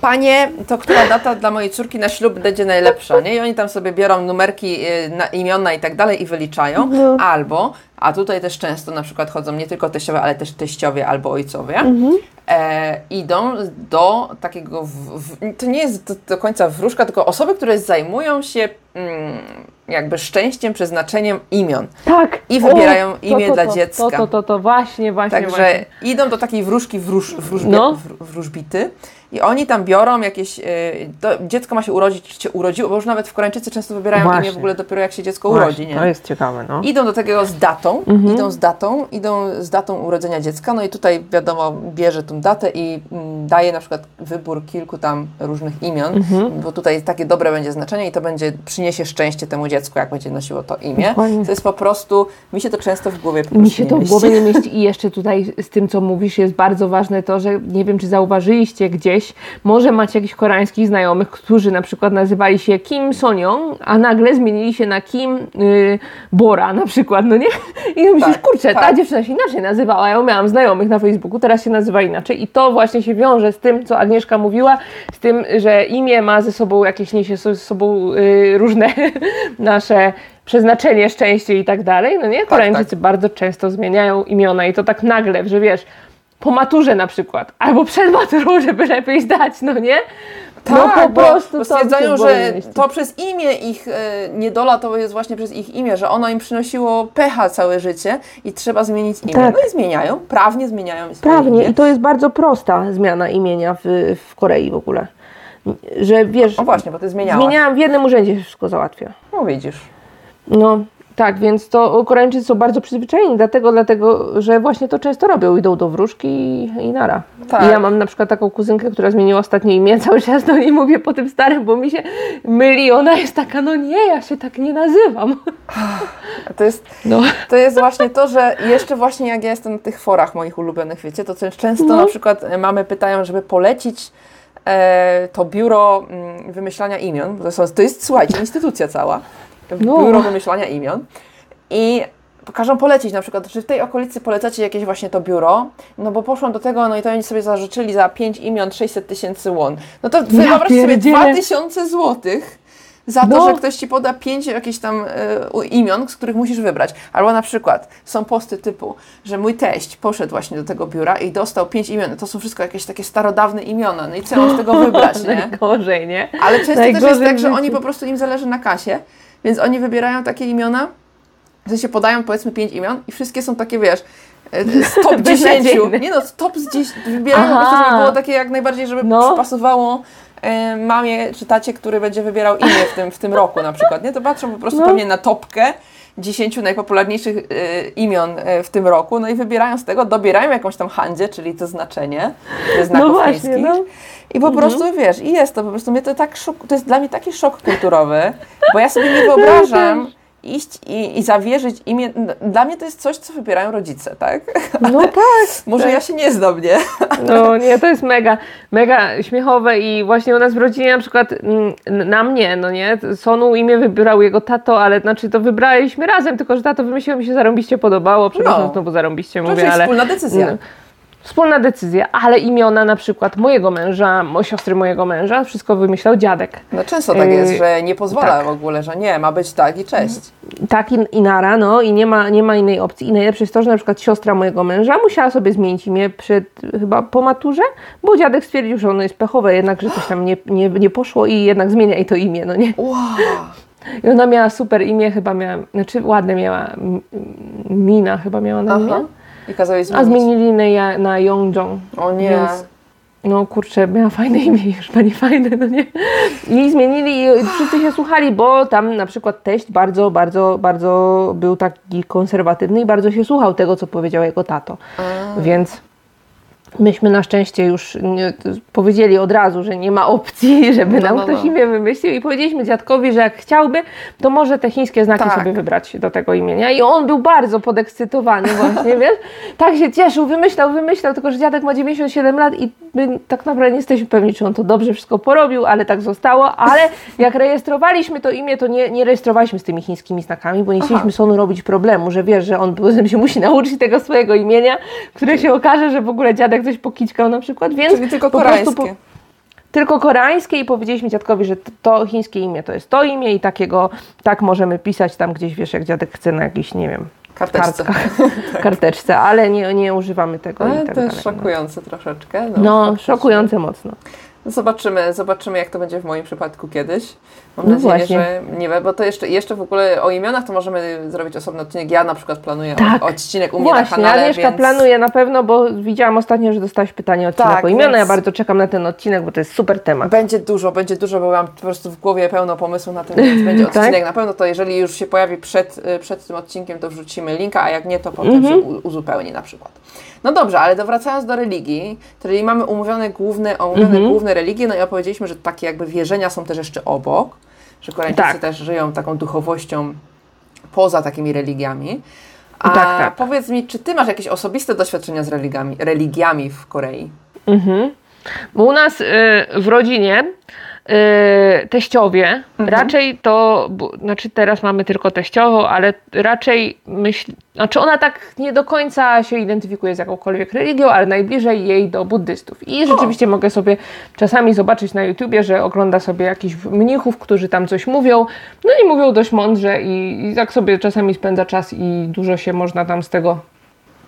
Panie, to która data dla mojej córki na ślub będzie najlepsza, nie? I oni tam sobie biorą numerki, y, na, imiona i tak dalej i wyliczają. No. Albo, a tutaj też często na przykład chodzą nie tylko teściowe, ale też teściowie albo ojcowie, e, idą do takiego, w, w, to nie jest do, do końca wróżka, tylko osoby, które zajmują się mm, jakby szczęściem, przeznaczeniem imion. Tak. I wybierają O, imię to, dla to, dziecka. To, to, to, to, właśnie, właśnie, Także właśnie. idą do takiej wróżki wróż, wróżbie, No. wr- wróżbity i oni tam biorą jakieś, y, dziecko ma się urodzić, czy się urodziło, bo już nawet w Koreańczycy często wybierają imię Właśnie. w ogóle dopiero jak się dziecko Właśnie, urodzi, nie? To jest ciekawe, no. Idą do takiego z datą, Mhm. idą z datą, idą z datą urodzenia dziecka, no i tutaj wiadomo, bierze tą datę i mm, daje na przykład wybór kilku tam różnych imion, Mhm. bo tutaj takie dobre będzie znaczenie i to będzie, przyniesie szczęście temu dziecku, jak będzie nosiło to imię. Dokładnie. To jest po prostu, mi się to często w głowie po Mi się to w głowie nie mieści i jeszcze tutaj z tym, co mówisz, jest bardzo ważne to, że nie wiem, czy zauważyliście gdzieś, może macie jakichś koreańskich znajomych, którzy na przykład nazywali się Kim Soniong, a nagle zmienili się na Kim y, Bora na przykład, no nie? I myślisz, Tak, kurczę, ta tak. dziewczyna się inaczej nazywała, ja miałam znajomych na Facebooku, teraz się nazywa inaczej i to właśnie się wiąże z tym, co Agnieszka mówiła, z tym, że imię ma ze sobą jakieś, niesie ze sobą y, różne nasze przeznaczenie, szczęście i tak dalej, no nie? Koreańczycy bardzo często zmieniają imiona i to tak nagle, że wiesz, po maturze na przykład, albo przed maturą, żeby lepiej zdać, no nie? Tak, no po bo, prostu bo stwierdzają, że to przez imię ich e, niedola to jest właśnie przez ich imię, że ono im przynosiło pecha całe życie i trzeba zmienić imię. Tak. No i zmieniają, prawnie zmieniają swoje Prawnie imię. i to jest bardzo prosta zmiana imienia w, w Korei w ogóle. Że wiesz, No właśnie, bo ty zmieniałaś. zmieniałam w jednym urzędzie, wszystko załatwia. No widzisz. No tak, więc to Koreańczycy są bardzo przyzwyczajeni, dlatego, dlatego, że właśnie to często robią. Idą do wróżki i, i nara. Tak. I ja mam na przykład taką kuzynkę, która zmieniła ostatnie imię, cały czas do niej mówię po tym starym, bo mi się myli. Ona jest taka, no nie, ja się tak nie nazywam. To jest, No. to jest właśnie to, że jeszcze właśnie jak ja jestem na tych forach moich ulubionych, wiecie, to często No. na przykład e, mamy pytają, żeby polecić e, to biuro mm, wymyślania imion. To, są, to jest, słuchajcie, instytucja cała. No. Biuro wymyślania imion. I każą polecić na przykład, czy w tej okolicy polecacie jakieś właśnie to biuro, no bo poszłam do tego, no i to oni sobie zażyczyli za 5 imion 600 tysięcy won. No to wyobraźcie sobie pierdzielę. 2000 złotych za to, No. że ktoś ci poda pięć jakichś tam e, imion, z których musisz wybrać. Albo na przykład są posty typu, że mój teść poszedł właśnie do tego biura i dostał pięć imion. To są wszystko jakieś takie starodawne imiona. No i co mam z tego wybrać, nie? Najgorzej, nie? Ale często też jest Najgorzej tak, że oni po prostu im zależy na kasie, więc oni wybierają takie imiona, w sensie podają powiedzmy pięć imion i wszystkie są takie, wiesz, e, z top 10. Beznadziejne. Nie no, top z 10. Wybierają po prostu, żeby było takie jak najbardziej, żeby No. pasowało e, mamie czy tacie, który będzie wybierał imię w tym, w tym roku na przykład, nie? To patrzą po prostu No. pewnie na topkę 10 najpopularniejszych e, imion w tym roku, no i wybierają z tego, dobierają jakąś tam handzie, czyli to znaczenie ze znaków No właśnie, chińskich. no. I po prostu wiesz, i jest to po prostu mnie to tak szok, to jest dla mnie taki szok kulturowy, bo ja sobie nie wyobrażam iść i, i zawierzyć imię. Dla mnie to jest coś, co wybierają rodzice, tak? No tak. Może ja się nie znam, nie? No nie, to jest mega, mega śmiechowe i właśnie u nas w rodzinie na przykład mm, na mnie, no nie, Sonu imię wybrał jego tato, ale znaczy to wybraliśmy razem, tylko że tato wymyśliło mi się zarąbiście podobało, przepraszam No. znowu zarąbiście To mówię, jest ale... wspólna decyzja. No. Wspólna decyzja, ale imiona na przykład mojego męża, mo- siostry mojego męża, wszystko wymyślał dziadek. No często tak jest, Yy, że nie pozwala tak. w ogóle, że nie, ma być tak i cześć. Tak i, i nara, no i nie ma, nie ma innej opcji. I najlepsze jest to, że na przykład siostra mojego męża musiała sobie zmienić imię przed, chyba po maturze, bo dziadek stwierdził, że ono jest pechowe, jednak, że coś tam nie, nie, nie poszło i jednak zmienia jej to imię, no nie? Wow. I ona miała super imię, chyba miała, znaczy ładne miała, Mina chyba miała na imię. Aha. I kazałeś A zmienić. zmienili na, ja- na Yongjong. O nie. Więc, no kurczę, miała fajne imię, już pani fajne, no nie? I zmienili i wszyscy się słuchali, bo tam na przykład teść bardzo, bardzo, bardzo był taki konserwatywny i bardzo się słuchał tego, co powiedział jego tato. Więc myśmy na szczęście już nie, powiedzieli od razu, że nie ma opcji, żeby No, nam no, ktoś no. imię wymyślił i powiedzieliśmy dziadkowi, że jak chciałby, to może te chińskie znaki Tak. sobie wybrać do tego imienia. I on był bardzo podekscytowany właśnie, wiesz? Tak się cieszył, wymyślał, wymyślał, tylko że dziadek ma 97 lat i my tak naprawdę nie jesteśmy pewni, czy on to dobrze wszystko porobił, ale tak zostało. Ale jak rejestrowaliśmy to imię, to nie, nie rejestrowaliśmy z tymi chińskimi znakami, bo nie chcieliśmy Sonu robić problemu, że wiesz, że on się musi nauczyć tego swojego imienia, które się okaże, że w ogóle dziadek coś pokiczkał na przykład, więc Czyli tylko po koreańskie. tylko koreańskie i powiedzieliśmy dziadkowi, że to chińskie imię to jest to imię i takiego, tak możemy pisać tam gdzieś, wiesz, jak dziadek chce na jakiś, nie wiem, Karteczce. kartkach, karteczce, ale nie, nie używamy tego Ale i tak to jest dalej. szokujące troszeczkę. No, no szokujące mocno. Zobaczymy, zobaczymy jak to będzie w moim przypadku kiedyś. Mam No nadzieję, właśnie. że nie wiem, bo to jeszcze, jeszcze w ogóle o imionach to możemy zrobić osobny odcinek. Ja na przykład planuję Tak. odcinek u mnie Właśnie, na kanale, Agnieszka więc... planuje na pewno, bo widziałam ostatnio, że dostałaś pytanie o odcinek Tak, o imiona. Ja bardzo czekam na ten odcinek, bo to jest super temat. Będzie dużo, będzie dużo, bo mam po prostu w głowie pełno pomysłów na ten, więc będzie Tak? odcinek. Na pewno to jeżeli już się pojawi przed, y, przed tym odcinkiem, to wrzucimy linka, a jak nie, to potem Mhm. się uzupełni na przykład. No dobrze, ale wracając do religii, czyli mamy umówione główne, omówione Mhm. główne religie, no i opowiedzieliśmy, że takie jakby wierzenia są też jeszcze obok, że Koreańczycy Tak. też żyją taką duchowością poza takimi religiami. A Tak, tak. powiedz mi, czy ty masz jakieś osobiste doświadczenia z religiami, religiami w Korei? Mhm. Bo u nas y, w rodzinie y, teściowie, raczej to, bo, znaczy teraz mamy tylko teściową, ale raczej myśl, znaczy ona tak nie do końca się identyfikuje z jakąkolwiek religią, ale najbliżej jej do buddystów. I rzeczywiście mogę sobie czasami zobaczyć na YouTubie, że ogląda sobie jakichś mnichów, którzy tam coś mówią, no i mówią dość mądrze i, i tak sobie czasami spędza czas i dużo się można tam z tego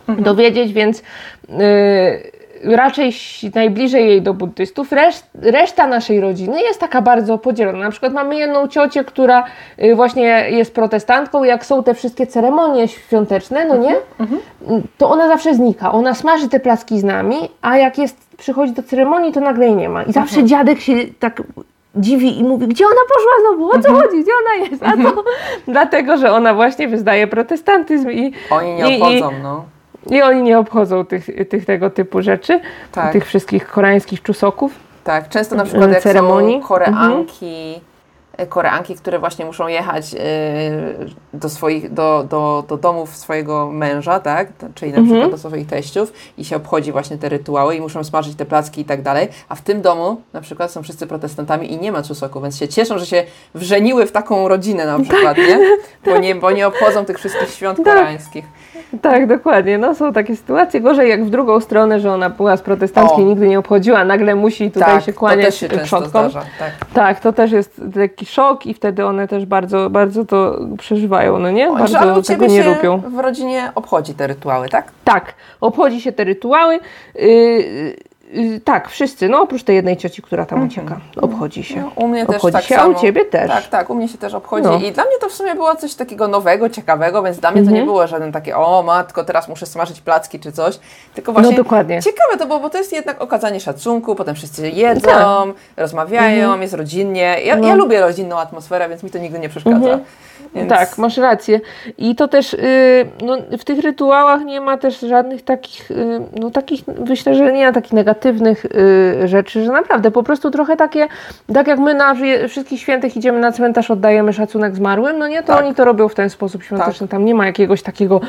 dowiedzieć, więc y, raczej najbliżej jej do buddystów. Reszt, reszta naszej rodziny jest taka bardzo podzielona. Na przykład mamy jedną ciocię, która y, właśnie jest protestantką. Jak są te wszystkie ceremonie świąteczne, no nie? To ona zawsze znika. Ona smaży te placki z nami, a jak jest, przychodzi do ceremonii, to nagle jej nie ma. I zawsze dziadek się tak dziwi i mówi, gdzie ona poszła znowu, o co chodzi, gdzie ona jest, a to dlatego, że ona właśnie wyznaje protestantyzm i, Oni nie i- i- obchodzą, no. I oni nie obchodzą tych, tych tego typu rzeczy, Tak. tych wszystkich koreańskich czusoków. Tak, często na przykład jak ceremonii. są Koreanki, e, Koreanki, które właśnie muszą jechać e, do swoich, do, do, do domów swojego męża, tak, czyli na przykład do swoich teściów i się obchodzi właśnie te rytuały i muszą smażyć te placki i tak dalej, a w tym domu na przykład są wszyscy protestantami i nie ma czusoku, więc się cieszą, że się wrzeniły w taką rodzinę na przykład, nie? Bo nie, bo nie obchodzą tych wszystkich świąt Tak. koreańskich. Tak, dokładnie. No są takie sytuacje. Gorzej jak w drugą stronę, że ona była z protestanckiej, O. nigdy nie obchodziła, nagle musi tutaj tak, się to kłaniać też się często przodkom. zdarza. Tak. Tak, to też jest taki szok i wtedy one też bardzo, bardzo to przeżywają, no nie? Że, ale Bardzo u tego nie lubią. w rodzinie obchodzi te rytuały, tak? Tak, obchodzi się te rytuały. Yy, tak, wszyscy, no oprócz tej jednej cioci, która tam ucieka. Obchodzi się. No, u mnie też obchodzi tak się, samo. a u Ciebie też. Tak, tak, u mnie się też obchodzi No. i dla mnie to w sumie było coś takiego nowego, ciekawego, więc dla mnie to Mhm. nie było żaden takie, o matko, teraz muszę smażyć placki czy coś, tylko właśnie No dokładnie. ciekawe to było, bo to jest jednak okazanie szacunku, potem wszyscy jedzą, Tak. rozmawiają, jest rodzinnie. Ja, No. ja lubię rodzinną atmosferę, więc mi to nigdy nie przeszkadza. Więc... Tak, masz rację. I to też yy, no, w tych rytuałach nie ma też żadnych takich, yy, no takich, myślę, że nie ma takich negatywnych yy, rzeczy, że naprawdę po prostu trochę takie, tak jak my na wszy- wszystkich świętych idziemy na cmentarz, oddajemy szacunek zmarłym, no nie, to Tak. oni to robią w ten sposób świąteczny. Tam nie ma jakiegoś takiego,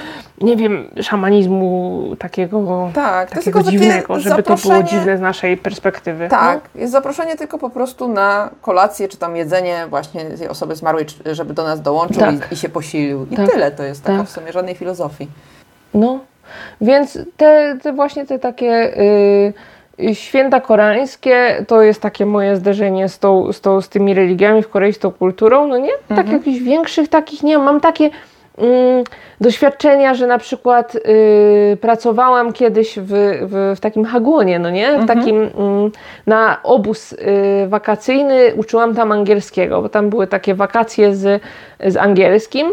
nie wiem, szamanizmu takiego, Tak, jest takiego dziwnego, żeby to było dziwne z naszej perspektywy. Tak, jest zaproszenie tylko po prostu na kolację, czy tam jedzenie właśnie tej osoby zmarłej, żeby do nas Tak. i, i się posilił. I Tak. tyle to jest taka Tak. w sumie żadnej filozofii. No, Więc te, te właśnie te takie y, święta koreańskie to jest takie moje zderzenie z, tą, z, tą, z tymi religiami w Korei, z tą kulturą, no nie? Tak Mhm. jakichś większych takich nie mam. Mam takie doświadczenia, że na przykład y, pracowałam kiedyś w, w, w takim hagłonie, no nie? W takim mm, na obóz y, wakacyjny uczyłam tam angielskiego, bo tam były takie wakacje z, z angielskim.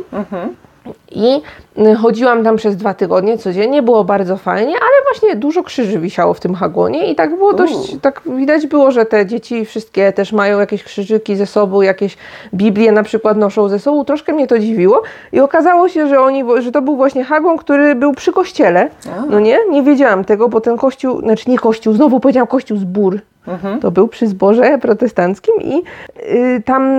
I y, chodziłam tam przez dwa tygodnie codziennie, było bardzo fajnie, ale właśnie dużo krzyży wisiało w tym hagłonie i tak było dość, tak widać było, że te dzieci wszystkie też mają jakieś krzyżyki ze sobą, jakieś Biblię na przykład noszą ze sobą, troszkę mnie to dziwiło i okazało się, że oni, że to był właśnie hagon, który był przy kościele, no nie, nie wiedziałam tego, bo ten kościół, znaczy nie kościół, znowu powiedziałam kościół zbór, to był przy zborze protestanckim i y, tam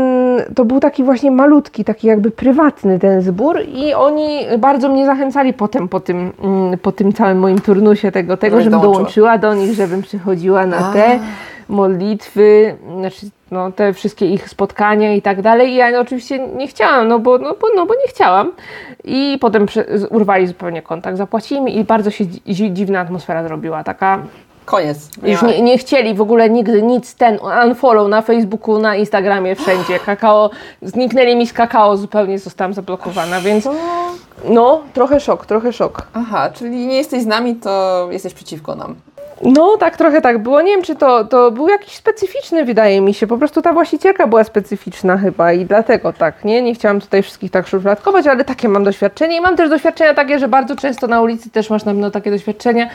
to był taki właśnie malutki, taki jakby prywatny ten zbór i oni bardzo mnie zachęcali potem po tym, mm, po tym całym moim turnusie tego, tego Żebyś żebym dołączyła. dołączyła do nich, żebym przychodziła na te modlitwy, znaczy no, te wszystkie ich spotkania i tak dalej. I ja oczywiście nie chciałam, no bo, no, bo, no, bo nie chciałam. I potem urwali zupełnie kontakt, zapłacili mi i bardzo się dzi- dziwna atmosfera zrobiła, taka Koniec. już nie, nie chcieli w ogóle nigdy nic, ten unfollow na Facebooku, na Instagramie, wszędzie. Kakao, zniknęli mi z kakao, zupełnie zostałam zablokowana, więc no, trochę szok, trochę szok. Aha, czyli nie jesteś z nami, to jesteś przeciwko nam. No, tak trochę tak było. Nie wiem, czy to, to był jakiś specyficzny, wydaje mi się. Po prostu ta właścicielka była specyficzna chyba i dlatego tak, nie? Nie chciałam tutaj wszystkich tak szufladkować, ale takie mam doświadczenie i mam też doświadczenia takie, że bardzo często na ulicy też masz na pewno takie doświadczenia.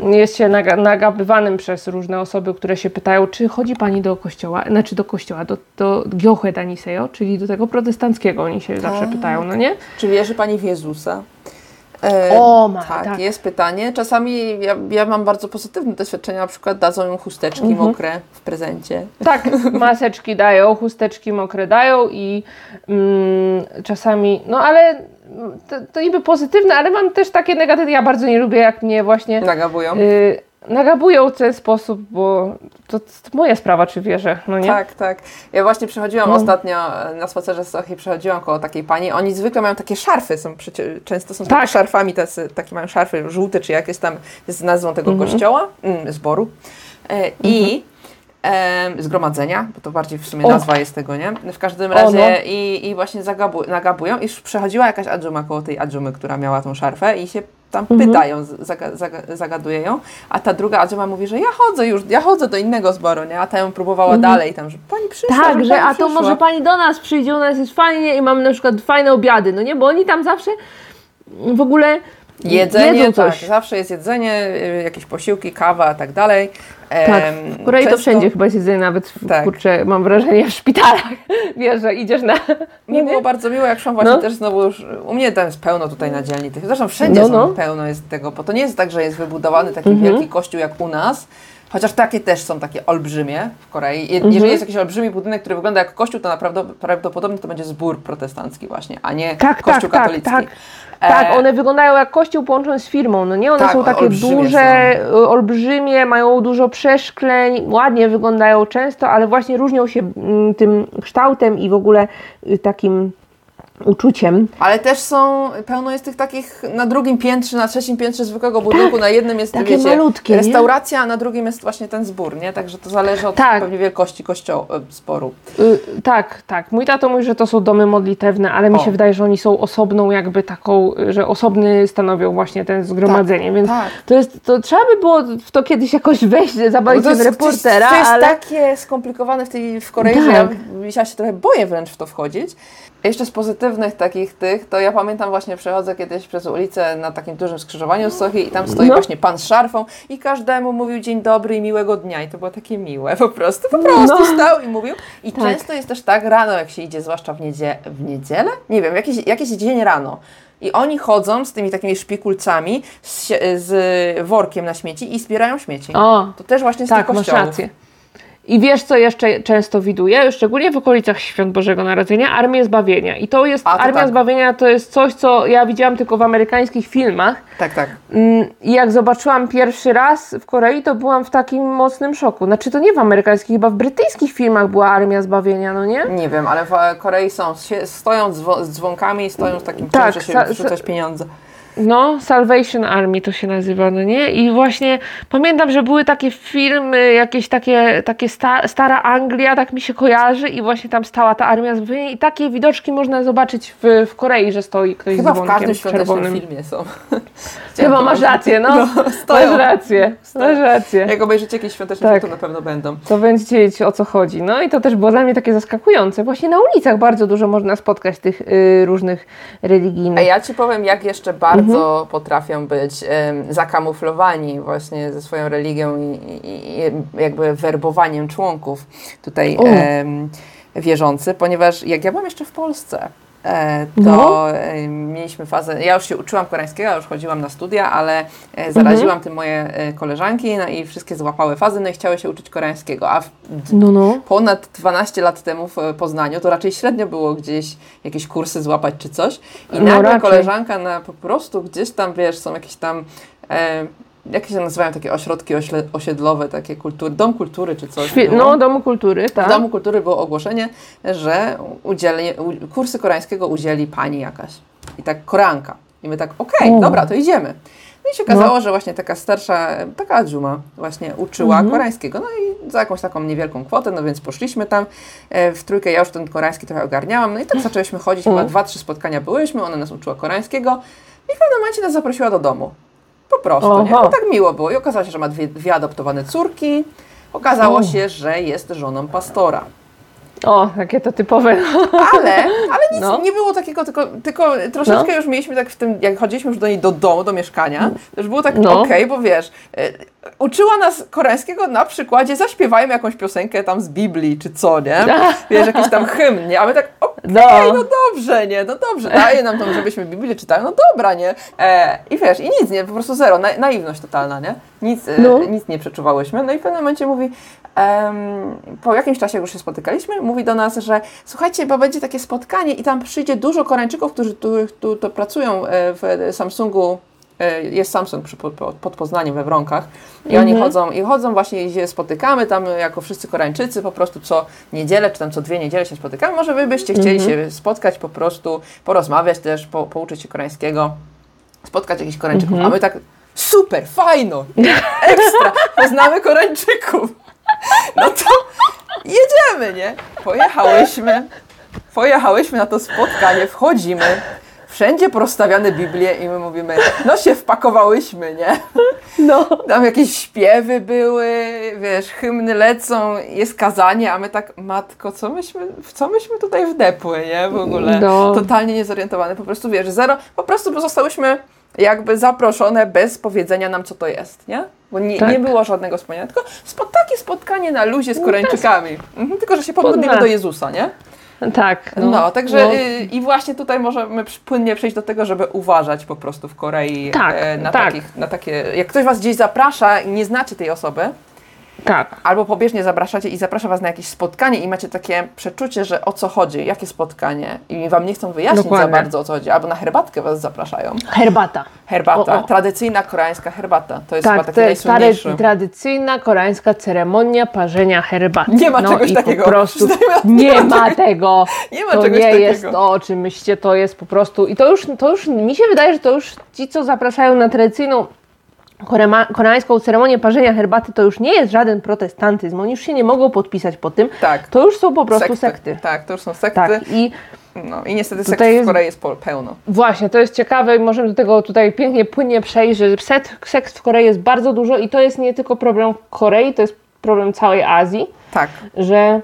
Jest się naga, nagabywanym przez różne osoby, które się pytają, czy chodzi pani do kościoła, znaczy do kościoła, do, do Gyohe Daniseo, czyli do tego protestanckiego oni się zawsze pytają, no nie? Czy wierzy Pani w Jezusa? E, O, ma, tak, tak. jest pytanie. Czasami ja, ja mam bardzo pozytywne doświadczenia, na przykład dadzą im chusteczki Mhm. mokre w prezencie. Tak, maseczki dają, chusteczki mokre dają i mm, czasami, no ale to, to niby pozytywne, ale mam też takie negatywne. Ja bardzo nie lubię, jak mnie właśnie Nagabują. y, nagabują w ten sposób, bo to, to moja sprawa, czy wierzę, no nie? Tak, tak. Ja właśnie przechodziłam No. ostatnio e, na spacerze z Sochy, przechodziłam koło takiej pani. Oni zwykle mają takie szarfy, są przecie, często są Tak. tak. szarfami, tacy, takie mają szarfy żółte, czy jakieś tam z nazwą tego Mhm. kościoła, mm, zboru. E, I em, zgromadzenia, bo to bardziej w sumie nazwa jest tego, nie? W każdym O, razie no. i, i właśnie zagabu, nagabują i przechodziła jakaś adżuma koło tej adżumy, która miała tą szarfę i się tam Mhm. pytają, zaga, zaga, zagaduje ją, a ta druga adżuma mówi, że ja chodzę już, ja chodzę do innego zboru, nie? A ta ją próbowała dalej tam, że pani przyszła, Mhm. Tak, że a to przyszła. może pani do nas przyjdzie, u nas jest fajnie i mamy na przykład fajne obiady, no nie? Bo oni tam zawsze w ogóle Jedzenie, jedzą tak, zawsze jest jedzenie, y, jakieś posiłki, kawa i tak dalej. Tak, w Korei to często- wszędzie chyba jest jedzenie, nawet w, Tak. kurczę, mam wrażenie w szpitalach. Wiesz, że idziesz na... Mnie było bardzo miło, jak szłam właśnie No. też znowu już, u mnie tam jest pełno tutaj na dzielni zresztą wszędzie No, no. Mhm. pełno jest tego, bo to nie jest tak, że jest wybudowany taki wielki kościół jak u nas, chociaż takie też są takie olbrzymie w Korei. Je, Mhm. Jeżeli jest jakiś olbrzymi budynek, który wygląda jak kościół, to naprawdę prawdopodobnie to będzie zbór protestancki właśnie, a nie Tak, kościół tak, katolicki. tak, E, Tak, one wyglądają jak kościół połączony z firmą, no nie? One Tak, są takie duże, y, olbrzymie, mają dużo przeszkleń, ładnie wyglądają często, ale właśnie różnią się mm, tym kształtem i w ogóle y, takim uczuciem. Ale też są, pełno jest tych takich na drugim piętrze, na trzecim piętrze zwykłego budynku, na jednym jest, takie wiecie, malutkie, nie? restauracja, a na drugim jest właśnie ten zbór, nie? Także to zależy od Tak. pewnie wielkości kościoła, e, sporu. Y, tak, tak. Mój tato mówi, że to są domy modlitewne, ale mi O. się wydaje, że oni są osobną jakby taką, że osobny stanowią właśnie ten zgromadzenie, więc tak. to jest, to trzeba by było w to kiedyś jakoś wejść, zabawić ten reportera, to jest ale... takie skomplikowane w, tej, w Korei, że ja, Tak. ja się trochę boję wręcz w to wchodzić. Jeszcze z pozytywnych takich tych, to ja pamiętam właśnie przechodzę kiedyś przez ulicę na takim dużym skrzyżowaniu z Sochi i tam stoi No. właśnie pan z szarfą i każdemu mówił dzień dobry i miłego dnia i to było takie miłe po prostu, po prostu No. stał i mówił. I Tak. często jest też tak rano, jak się idzie, zwłaszcza w, niedzie w niedzielę, nie wiem, jakiś, jakiś dzień rano. I oni chodzą z tymi takimi szpikulcami, z, z workiem na śmieci i zbierają śmieci. O, To też właśnie z tak, tych masz kościołów. rację. I wiesz, co jeszcze często widuję, szczególnie w okolicach Świąt Bożego Narodzenia? Armię Zbawienia. I to jest, A, to Armia tak. Zbawienia to jest coś, co ja widziałam tylko w amerykańskich filmach. Tak, tak. Mm, I jak zobaczyłam pierwszy raz w Korei, to byłam w takim mocnym szoku. Znaczy to nie w amerykańskich, chyba w brytyjskich filmach była Armia Zbawienia, no nie? Nie wiem, ale w Korei są, stoją z, dzwo- z dzwonkami stoją z takim Tak, czymś, że się wrzucać pieniądze. No, Salvation Army to się nazywa, no nie? I właśnie pamiętam, że były takie filmy, jakieś takie, takie sta, stara Anglia, tak mi się kojarzy i właśnie tam stała ta armia zbrojenia i takie widoczki można zobaczyć w, w Korei, że stoi ktoś Chyba z w dzwonkiem każdym czerwonym. filmie są. Chyba masz rację, no. stoją. masz rację, masz rację. Jak obejrzycie jakiś świąteczny Tak. to na pewno będą. To będziecie wiedzieć o co chodzi. No i to też było dla mnie takie zaskakujące. Właśnie na ulicach bardzo dużo można spotkać tych y, różnych A religijnych. ja Ci powiem, jak jeszcze bardzo Mhm. potrafią być zakamuflowani właśnie ze swoją religią i, i, i jakby werbowaniem członków tutaj wierzący, ponieważ jak ja byłam jeszcze w Polsce, to No. em, mieliśmy fazę, ja już się uczyłam koreańskiego, ja już chodziłam na studia, ale e, zaraziłam Mhm. tym moje e, koleżanki no i wszystkie złapały fazę, no i chciały się uczyć koreańskiego, a No, no. ponad 12 lat temu w e, Poznaniu, to raczej średnio było gdzieś jakieś kursy złapać czy coś. I No nagle raczej. koleżanka na po prostu gdzieś tam, wiesz, są jakieś tam, e, jak się nazywają takie ośrodki ośle, osiedlowe, takie kultury, dom kultury czy coś. Było. no, Domu Kultury, W tak. Domu Kultury było ogłoszenie, że udzieli, u, kursy koreańskiego udzieli pani jakaś. I tak koreanka. I my tak, okej, O. dobra, to idziemy. No i się okazało, że właśnie taka starsza, taka Adżuma właśnie uczyła Mhm. koreańskiego. No i za jakąś taką niewielką kwotę, no więc poszliśmy tam e, w trójkę. Ja już ten koreański trochę ogarniałam. No i tak zaczęliśmy chodzić, chyba Mhm. dwa, trzy spotkania byłyśmy, ona nas uczyła koreańskiego. I w pewnym momencie nas zaprosiła do domu. Po prostu, nie? No tak miło było. I okazało się, że ma dwie, dwie adoptowane córki. Okazało się, że jest żoną pastora. O, takie to typowe. Ale, ale nic No. nie było takiego, tylko, tylko troszeczkę już mieliśmy tak w tym, jak chodziliśmy już do niej do domu, do mieszkania, to już było tak No. okej, bo wiesz, y, uczyła nas koreańskiego na przykładzie, zaśpiewajmy jakąś piosenkę tam z Biblii, czy co, nie? Wiesz, jakiś tam hymn, nie? A my tak, okej, No. no dobrze, nie? No dobrze, daje nam tam, żebyśmy Biblię czytali, no dobra, nie? E, I wiesz, i nic, nie? Po prostu zero, na, naiwność totalna, nie? Nic, e, No. nic nie przeczuwałyśmy. No i w pewnym momencie mówi, po jakimś czasie już się spotykaliśmy, mówi do nas, że słuchajcie, bo będzie takie spotkanie i tam przyjdzie dużo Koreańczyków, którzy tu, tu pracują e, w Samsungu, e, jest Samsung przy, pod, Poznaniem we Wronkach i oni Mhm. chodzą i chodzą właśnie i się spotykamy tam jako wszyscy Koreańczycy po prostu co niedzielę czy tam co dwie niedziele się spotykamy. Może wy byście chcieli się spotkać po prostu, porozmawiać też, po, pouczyć się koreańskiego, spotkać jakichś Koreańczyków, Mhm. a my tak super, fajno, ekstra, poznamy Koreańczyków. No to jedziemy, nie? Pojechałyśmy, pojechałyśmy na to spotkanie, wchodzimy, wszędzie porozstawiane Biblie i my mówimy, no się wpakowałyśmy, nie? No. Tam jakieś śpiewy były, wiesz, hymny lecą, jest kazanie, a my tak, matko, co myśmy, w co myśmy tutaj wdepły, nie? W ogóle No. totalnie niezorientowane, po prostu, wiesz, zero, po prostu zostałyśmy jakby zaproszone bez powiedzenia nam, co to jest, nie? Bo nie, Tak. nie było żadnego wspomnienia, tylko spo, takie spotkanie na luzie z No Koreańczykami. Mhm, tylko, że się pomodlimy nas. do Jezusa, nie? Tak. No, także no. y, i właśnie tutaj możemy płynnie przejść do tego, żeby uważać po prostu w Korei Tak, e, na, tak. takich, na takie. Jak ktoś was gdzieś zaprasza i nie znacie tej osoby, Tak. albo pobieżnie zapraszacie i zaprasza was na jakieś spotkanie i macie takie przeczucie, że o co chodzi, jakie spotkanie i wam nie chcą wyjaśnić Dokładnie. za bardzo o co chodzi, albo na herbatkę was zapraszają. Herbata. Herbata, O, o. tradycyjna koreańska herbata. To jest chyba Tak, taki jest stary, najsłynniejszy. tradycyjna koreańska ceremonia parzenia herbaty. Nie ma no czegoś takiego. Po prostu Przynajmniej nie ma tego. Nie ma to czegoś nie takiego. jest to, o czym myślicie, to jest po prostu. I to już, to już mi się wydaje, że to już ci, co zapraszają na tradycyjną koreańską ceremonię parzenia herbaty, to już nie jest żaden protestantyzm. Oni już się nie mogą podpisać po tym. Tak. To już są po prostu sekty. Tak, to już są sekty. Tak. I No, I niestety sekt w Korei jest pełno. Właśnie, to jest ciekawe i możemy do tego tutaj pięknie, płynnie przejść, że sekt w Korei jest bardzo dużo i to jest nie tylko problem Korei, to jest problem całej Azji, Tak. że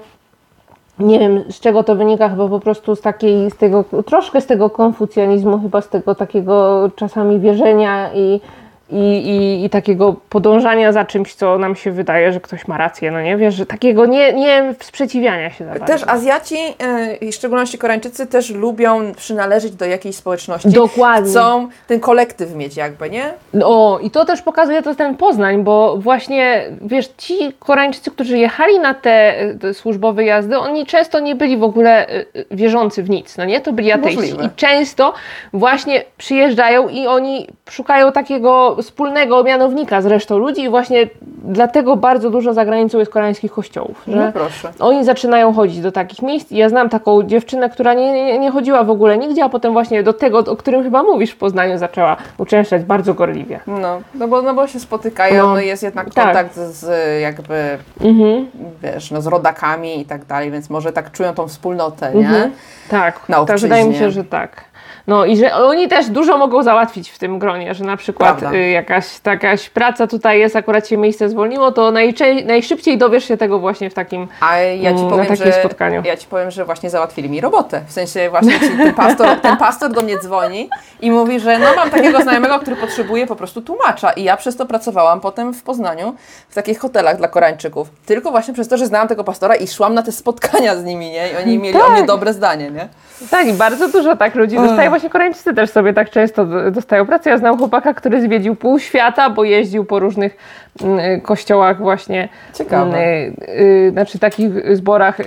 nie wiem z czego to wynika, chyba po prostu z takiej, z tego, troszkę z tego konfucjanizmu, chyba z tego takiego czasami wierzenia i, i, i, i takiego podążania za czymś, co nam się wydaje, że ktoś ma rację, no nie, wiesz, że takiego nie, nie sprzeciwiania się za bardzo. Też Azjaci, yy, i w szczególności Koreańczycy, też lubią przynależeć do jakiejś społeczności. Dokładnie. Chcą ten kolektyw mieć jakby, nie? O, i to też pokazuje to ten Poznań, bo właśnie, wiesz, ci Koreańczycy, którzy jechali na te, te służbowe jazdy, oni często nie byli w ogóle y, y, wierzący w nic, no nie? To byli ateiści. Możliwe. I często właśnie przyjeżdżają i oni szukają takiego wspólnego mianownika z resztą ludzi i właśnie dlatego bardzo dużo za granicą jest koreańskich kościołów, że No proszę. oni zaczynają chodzić do takich miejsc. Ja znam taką dziewczynę, która nie, nie, nie chodziła w ogóle nigdzie, a potem właśnie do tego, o którym chyba mówisz w Poznaniu, zaczęła uczęszczać bardzo gorliwie. No, no, bo, no bo się spotykają, No, no, jest jednak tak. kontakt z jakby, Mhm. wiesz, no, z rodakami i tak dalej, więc może tak czują tą wspólnotę, nie? Mhm. Tak, tak wydaje mi się, że tak. No i że oni też dużo mogą załatwić w tym gronie, że na przykład Prawda. y, jakaś takaś praca tutaj jest, akurat się miejsce zwolniło, to najczę- najszybciej dowiesz się tego właśnie w takim A ja ci Mm, powiem, na takim że spotkaniu. ja ci powiem, że właśnie załatwili mi robotę. W sensie właśnie ten, pastor, ten pastor do mnie dzwoni i mówi, że no mam takiego znajomego, który potrzebuje po prostu tłumacza. I ja przez to pracowałam potem w Poznaniu w takich hotelach dla Koreańczyków. Tylko właśnie przez to, że znałam tego pastora i szłam na te spotkania z nimi, nie? I oni mieli o Tak. mnie dobre zdanie, nie? Tak, i bardzo dużo tak ludzi dostaje. Właśnie Koreańczycy też sobie tak często dostają pracę. Ja znam chłopaka, który zwiedził pół świata, bo jeździł po różnych mm, kościołach właśnie. Ciekawe. mm, y, znaczy takich zborach y,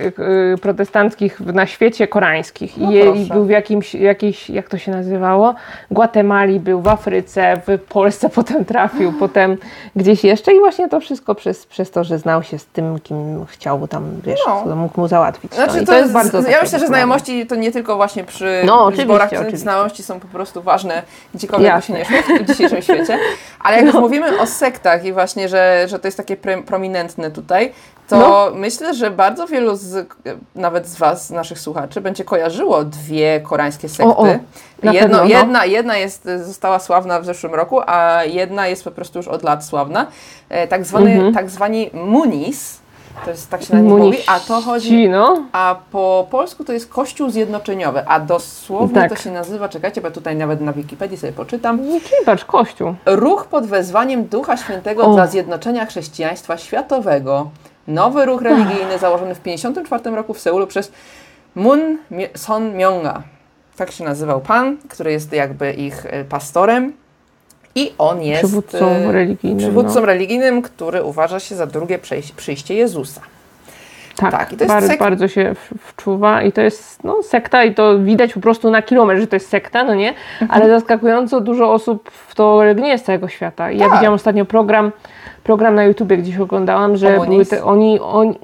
y, protestanckich na świecie koreańskich. No I, był w jakimś, jakiejś, jak to się nazywało? Gwatemali był, w Afryce, w Polsce potem trafił, potem gdzieś jeszcze. I właśnie to wszystko przez, przez to, że znał się z tym, kim chciał tam, wiesz, No. co mógł mu załatwić. Znaczy, no, to, to jest jest, bardzo ja myślę, że znajomości to nie tylko właśnie przy No, oczywiście, zborach, oczywiście. Znajomości są po prostu ważne gdziekolwiek by się. No. nie szło w dzisiejszym świecie. Ale jak już mówimy o sektach i właśnie, że, że to jest takie pre, prominentne tutaj, to No. myślę, że bardzo wielu z, nawet z Was, naszych słuchaczy, będzie kojarzyło dwie koreańskie sekty. O, o, Jedno, pewno, no. jedna, jedna jest, została sławna w zeszłym roku, a jedna jest po prostu już od lat sławna. E, Tak, zwany, Mhm. tak zwani Munis. To jest tak się na nim mówi, a to chodzi no. a po polsku to jest Kościół Zjednoczeniowy, a dosłownie Tak. to się nazywa, czekajcie, bo tutaj nawet na Wikipedii sobie poczytam, patrz, Kościół. Ruch pod wezwaniem Ducha Świętego O. dla zjednoczenia chrześcijaństwa światowego. Nowy ruch religijny założony w 1954 roku w Seulu przez Mie- Son Myonga. Tak się nazywał pan, który jest jakby ich e, pastorem. I on jest Przywódcą e, religijnym. przywódcą no. religijnym, który uważa się za drugie przyjście Jezusa. Tak, tak, bardzo, bardzo się wczuwa i to jest no, sekta i to widać po prostu na kilometr, że to jest sekta, no nie? Mhm. Ale zaskakująco dużo osób w to regnie z całego świata. I ja Tak. widziałam ostatnio program, program na YouTubie gdzieś oglądałam, że były te, oni, oni,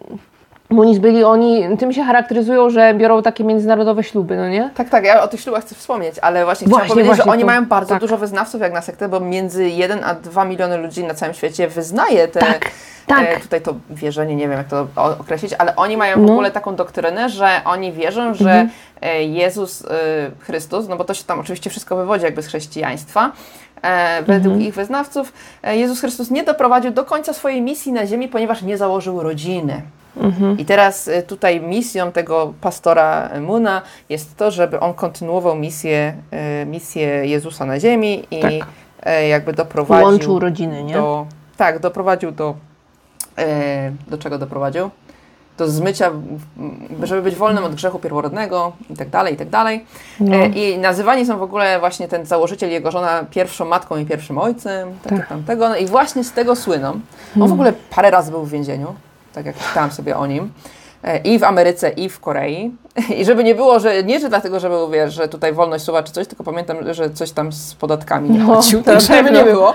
Munis byli, oni tym się charakteryzują, że biorą takie międzynarodowe śluby, no nie? Tak, tak, ja o tych ślubach chcę wspomnieć, ale właśnie, Właśnie, chciałam powiedzieć, że właśnie oni to- mają bardzo tak. dużo wyznawców jak na sektę, bo między 1 a 2 miliony ludzi na całym świecie wyznaje te, Tak, tak. E, tutaj to wierzenie, nie wiem jak to określić, ale oni mają w No. Mhm. ogóle taką doktrynę, że oni wierzą, że e, Jezus e, Chrystus, no bo to się tam oczywiście wszystko wywodzi jakby z chrześcijaństwa, e, według Mhm. ich wyznawców, e, Jezus Chrystus nie doprowadził do końca swojej misji na ziemi, ponieważ nie założył rodziny. Mhm. I teraz y, tutaj misją tego pastora Muna jest to, żeby on kontynuował misję, y, misję Jezusa na ziemi i Tak. e, jakby doprowadził Łączył rodziny, nie? do... Tak, doprowadził do... e, Do czego doprowadził? Do zmycia, żeby być wolnym od grzechu pierworodnego i tak dalej, i tak dalej. No. E, I nazywani są w ogóle właśnie ten założyciel jego żona pierwszą matką i pierwszym ojcem, tak, Tak. tamtego. No i właśnie z tego słyną. On w ogóle parę razy był w więzieniu, tak jak czytałam sobie o nim. E, I w Ameryce, i w Korei. I żeby nie było, że nie, że dlatego, że był, wiesz, że tutaj wolność słowa czy coś, tylko pamiętam, że coś tam z podatkami nie No, płacił, to tak żeby nie było.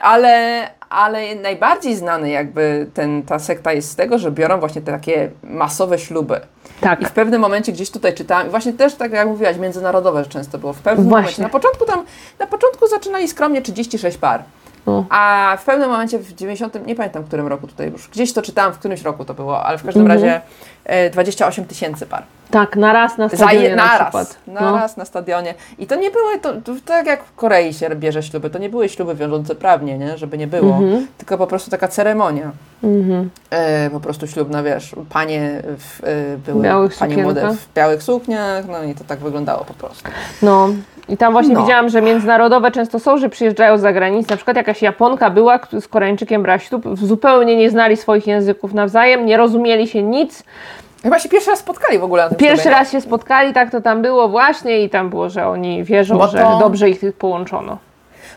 Ale, ale najbardziej znany jakby ten, ta sekta jest z tego, że biorą właśnie te takie masowe śluby. Tak. I w pewnym momencie gdzieś tutaj czytałam, i właśnie też tak jak mówiłaś, międzynarodowe często było. W pewnym Właśnie. momencie, na początku tam, na początku zaczynali skromnie 36 par. No. A w pewnym momencie w 90, nie pamiętam w którym roku tutaj już, gdzieś to czytałam, w którymś roku to było, ale w każdym Mhm. razie e, 28 tysięcy par. Tak, na raz na Za stadionie je, na naraz, przykład. No. naraz na stadionie. I to nie były, to, to tak jak w Korei się bierze śluby, to nie były śluby wiążące prawnie, nie? żeby nie było, Mhm. tylko po prostu taka ceremonia. Mhm. E, po prostu ślubna, wiesz, panie w, e, były Białych panie młode w białych sukniach, no i to tak wyglądało po prostu. No i tam właśnie No. widziałam, że międzynarodowe często są, że przyjeżdżają z zagranicy. Na przykład jakaś Japonka była, z Koreańczykiem brała ślub, zupełnie nie znali swoich języków nawzajem, nie rozumieli się nic. Chyba się pierwszy raz spotkali w ogóle na tym Pierwszy ślubie. raz się spotkali, tak to tam było właśnie i tam było, że oni wierzą, Bo że to- dobrze ich połączono.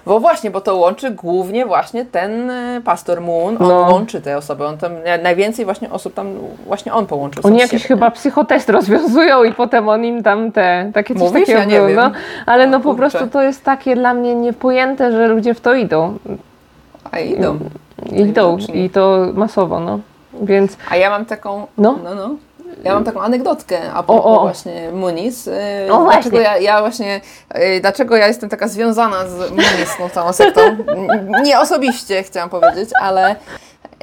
Bo właśnie, bo to łączy głównie właśnie ten e, pastor Moon, on No. łączy te osoby, on tam, na- najwięcej właśnie osób tam, właśnie on połączył. Oni jakiś siebie, chyba psychotest rozwiązują i potem on im tam te, takie coś Mówisz? takiego Ja nie wiem. no. Ale no O po prostu to jest takie dla mnie niepojęte, że ludzie w to idą. A idą. Idą Najwidoczniej. i to masowo, no. Więc A ja mam taką, No. no, no. Ja mam taką anegdotkę a propos O, o. właśnie Muniz. Yy, O, właśnie. dlaczego ja, ja właśnie, yy, dlaczego ja jestem taka związana z Muniz, tą całą sektą? Nie osobiście chciałam powiedzieć, ale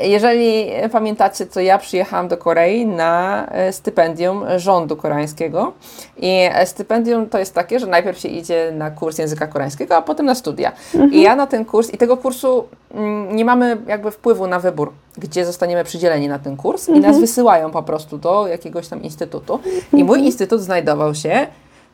jeżeli pamiętacie, to ja przyjechałam do Korei na e, stypendium rządu koreańskiego i e, stypendium to jest takie, że najpierw się idzie na kurs języka koreańskiego, a potem na studia. I ja na ten kurs, i tego kursu mm, nie mamy jakby wpływu na wybór, gdzie zostaniemy przydzieleni na ten kurs i nas wysyłają po prostu do jakiegoś tam instytutu. I mój instytut znajdował się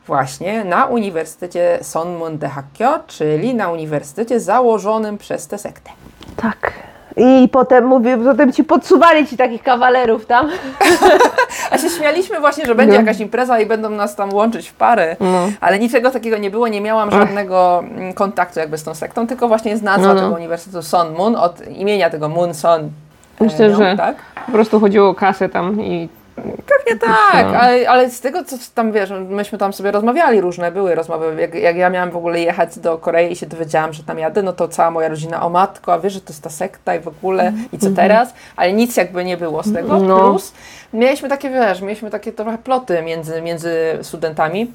właśnie na Uniwersytecie Sonmun Daehakkyo, czyli na uniwersytecie założonym przez tę sektę. tak. I potem mówię, potem ci podsuwali ci takich kawalerów tam. A się śmialiśmy właśnie, że będzie No. jakaś impreza i będą nas tam łączyć w pary, No. ale niczego takiego nie było, nie miałam żadnego mm, kontaktu jakby z tą sektą, tylko właśnie z nazwa No, no. tego uniwersytetu Son Moon, od imienia tego Moon Son. Myślę, no, że- Tak? Po prostu chodziło o kasę tam i Pewnie tak, No. ale, ale z tego, co tam wiesz, myśmy tam sobie rozmawiali, różne były rozmowy. Jak, jak ja miałam w ogóle jechać do Korei i się dowiedziałam, że tam jadę, no to cała moja rodzina, o matko, a wiesz, że to jest ta sekta i w ogóle, i co teraz? Ale nic jakby nie było z tego. No. Plus mieliśmy takie, wiesz, mieliśmy takie trochę ploty między, między studentami.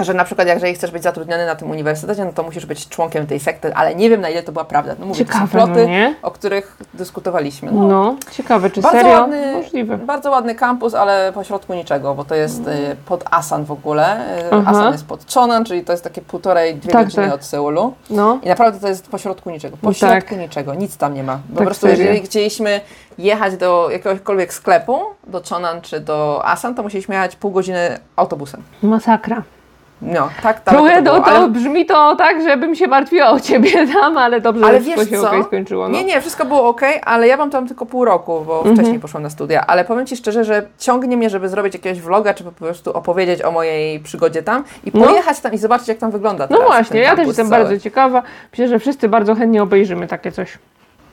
Że na przykład, jeżeli chcesz być zatrudniony na tym uniwersytecie, no to musisz być członkiem tej sekty, ale nie wiem na ile to była prawda. No mówię, ciekawe, no ploty, nie? o których dyskutowaliśmy. No, ciekawe, czy Bardzo serio? ładny, Możliwe. bardzo ładny kampus, ale pośrodku niczego, bo to jest y, pod Asan w ogóle. Y, Aha. Asan jest pod Chonan, czyli to jest takie półtorej, dwie Tak, godziny tak. od Seulu. No, I naprawdę to jest pośrodku niczego. No Pośrodku tak. niczego, nic tam nie ma. Po Tak prostu serio. jeżeli chcieliśmy jechać do jakiegokolwiek sklepu, do Chonan czy do Asan, to musieliśmy jechać pół godziny autobusem. masakra. No, tak tam Trochę to było, to ale- brzmi to tak, żebym się martwiła o ciebie tam, ale dobrze, Ale że wszystko się co? okej skończyło. No. Nie, nie, wszystko było ok, ale ja mam tam tylko pół roku, bo Mhm. wcześniej poszłam na studia. Ale powiem Ci szczerze, że ciągnie mnie, żeby zrobić jakiegoś vloga, czy po prostu opowiedzieć o mojej przygodzie tam i No. pojechać tam i zobaczyć, jak tam wygląda No właśnie, ja też jestem cały. bardzo ciekawa. Myślę, że wszyscy bardzo chętnie obejrzymy takie coś.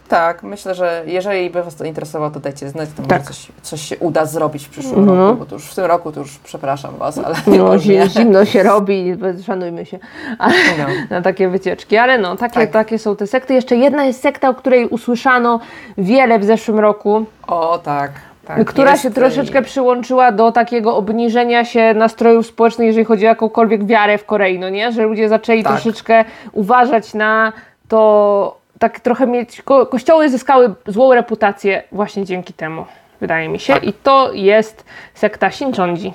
Tak, myślę, że jeżeli by Was to interesowało, to dajcie znać, to Tak. może coś, coś się uda zrobić w przyszłym No. roku, bo to już w tym roku to już przepraszam Was, ale No, zimno się robi, szanujmy się. Ale, No. na takie wycieczki. Ale no, takie, Tak. takie są te sekty. Jeszcze jedna jest sekta, o której usłyszano wiele w zeszłym roku, O tak, tak. która jest, się troszeczkę przyłączyła do takiego obniżenia się nastrojów społecznych, jeżeli chodzi o jakąkolwiek wiarę w Korei, no nie? Że ludzie zaczęli Tak. troszeczkę uważać na to, tak trochę mieć, ko- kościoły zyskały złą reputację właśnie dzięki temu, wydaje mi się. Tak. I to jest sekta Shinchonji.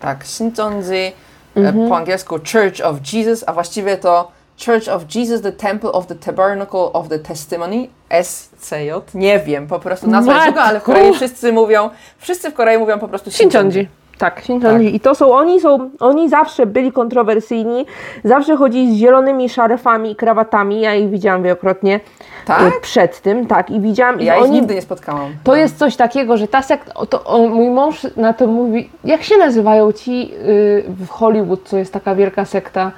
Tak, Shincheonji, Mhm. e, po angielsku Church of Jesus, a właściwie to Church of Jesus, the Temple of the Tabernacle of the Testimony, SCJ. Nie wiem, po prostu nazwa jest długa, ale w Korei wszyscy mówią, wszyscy w Korei mówią po prostu Shinchonji. Tak, Shinchonji. I to są, oni są, oni zawsze byli kontrowersyjni, zawsze chodzili z zielonymi szarfami i krawatami, ja ich widziałam wielokrotnie Tak? e, przed tym, tak, i widziałam, Ja ich oni, nigdy nie spotkałam. to jest coś takiego, że ta sekta, o, to, o, mój mąż na to mówi, jak się nazywają ci y, w Hollywood, co jest taka wielka sekta,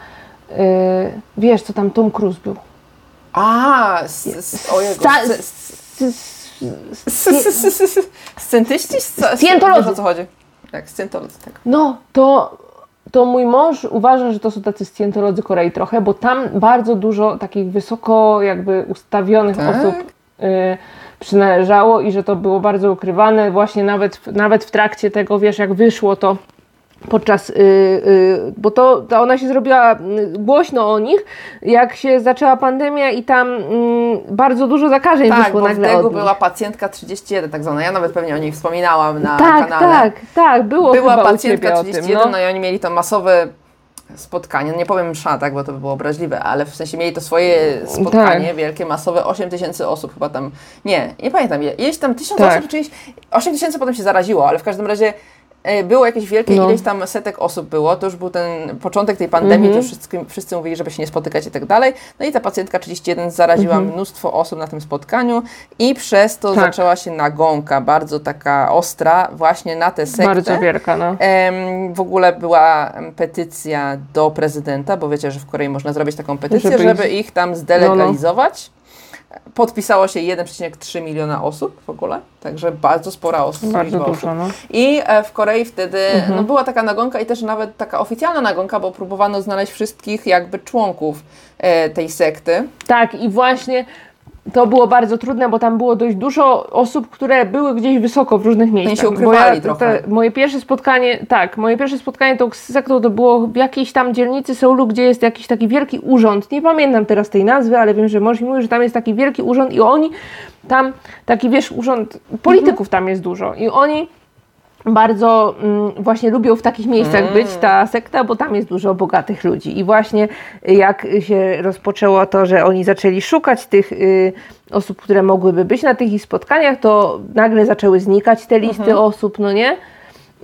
y, wiesz, co tam Tom Cruise był. A, s, s, ojego, Sta- s, s, o co chodzi? Tak, scientolodzy, tak. No, to, to mój mąż uważa, że to są tacy scjentolodzy Korei trochę, bo tam bardzo dużo takich wysoko jakby ustawionych Tak? osób y, przynależało i że to było bardzo ukrywane właśnie nawet, nawet w trakcie tego, wiesz, jak wyszło to podczas, y, y, bo to, to ona się zrobiła y, głośno o nich, jak się zaczęła pandemia i tam mm, bardzo dużo zakażeń Tak, wyszło bo nagle od nich. była pacjentka 31 tak zwana. Ja nawet pewnie o niej wspominałam na Tak, kanale. tak, tak, było Była pacjentka ciebie o tym, 31, no. no. i oni mieli to masowe spotkanie, no nie powiem msza, tak, bo to by było obraźliwe, ale w sensie mieli to swoje spotkanie Tak. wielkie, masowe, 8 tysięcy osób chyba tam, nie, nie pamiętam, ileś tam tysiąc Tak. osób, czyś 8 tysięcy potem się zaraziło, ale w każdym razie było jakieś wielkie No. ileś tam setek osób było, to już był ten początek tej pandemii, Mhm. to wszyscy, wszyscy mówili, żeby się nie spotykać i tak dalej. No i ta pacjentka 31 zaraziła Mhm. mnóstwo osób na tym spotkaniu i przez to Tak. zaczęła się nagonka, bardzo taka ostra właśnie na tę sektę. Bardzo wielka, no. W ogóle była petycja do prezydenta, bo wiecie, że w Korei można zrobić taką petycję, Żeby żeby, ich- ich tam zdelegalizować. Podpisało się 1,3 miliona osób w ogóle, także bardzo spora osób. Bardzo dużo, no. I e, w Korei wtedy Mhm. no, była taka nagonka i też nawet taka oficjalna nagonka, bo próbowano znaleźć wszystkich jakby członków e, tej sekty. Tak, i właśnie to było bardzo trudne, bo tam było dość dużo osób, które były gdzieś wysoko w różnych miejscach. się ukrywali ja, trochę. te- moje pierwsze spotkanie, tak, moje pierwsze spotkanie to z sektą to było w jakiejś tam dzielnicy Seulu, gdzie jest jakiś taki wielki urząd. Nie pamiętam teraz tej nazwy, ale wiem, że mąż mi mówił, że tam jest taki wielki urząd i oni tam, taki wiesz, urząd, polityków tam jest dużo i oni bardzo mm, właśnie lubią w takich miejscach być, ta sekta, bo tam jest dużo bogatych ludzi. I właśnie y, jak się rozpoczęło to, że oni zaczęli szukać tych y, osób, które mogłyby być na tych ich spotkaniach, to nagle zaczęły znikać te listy osób, no nie?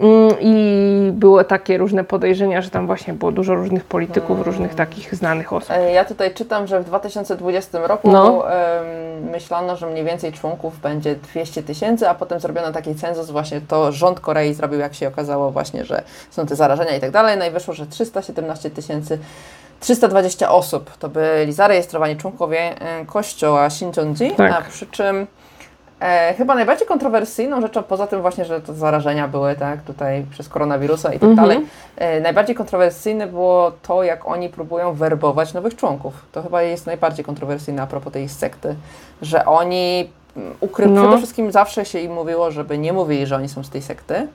Mm, I było takie różne podejrzenia, że tam właśnie było dużo różnych polityków, różnych takich znanych osób. E, Ja tutaj czytam, że w 2020 roku No. myślano, że mniej więcej członków będzie 200 tysięcy, a potem zrobiono taki cenzus, właśnie to rząd Korei zrobił, jak się okazało właśnie, że są te zarażenia i tak dalej. No i wyszło, że 317 tysięcy 320 osób to byli zarejestrowani członkowie kościoła Shincheonji, Tak. a przy czym e, chyba najbardziej kontrowersyjną rzeczą, poza tym właśnie, że to zarażenia były tak tutaj przez koronawirusa i tak Mhm. dalej, e, najbardziej kontrowersyjne było to, jak oni próbują werbować nowych członków. To chyba jest najbardziej kontrowersyjne a propos tej sekty, że oni mm, ukry... No. przede wszystkim zawsze się im mówiło, żeby nie mówili, że oni są z tej sekty.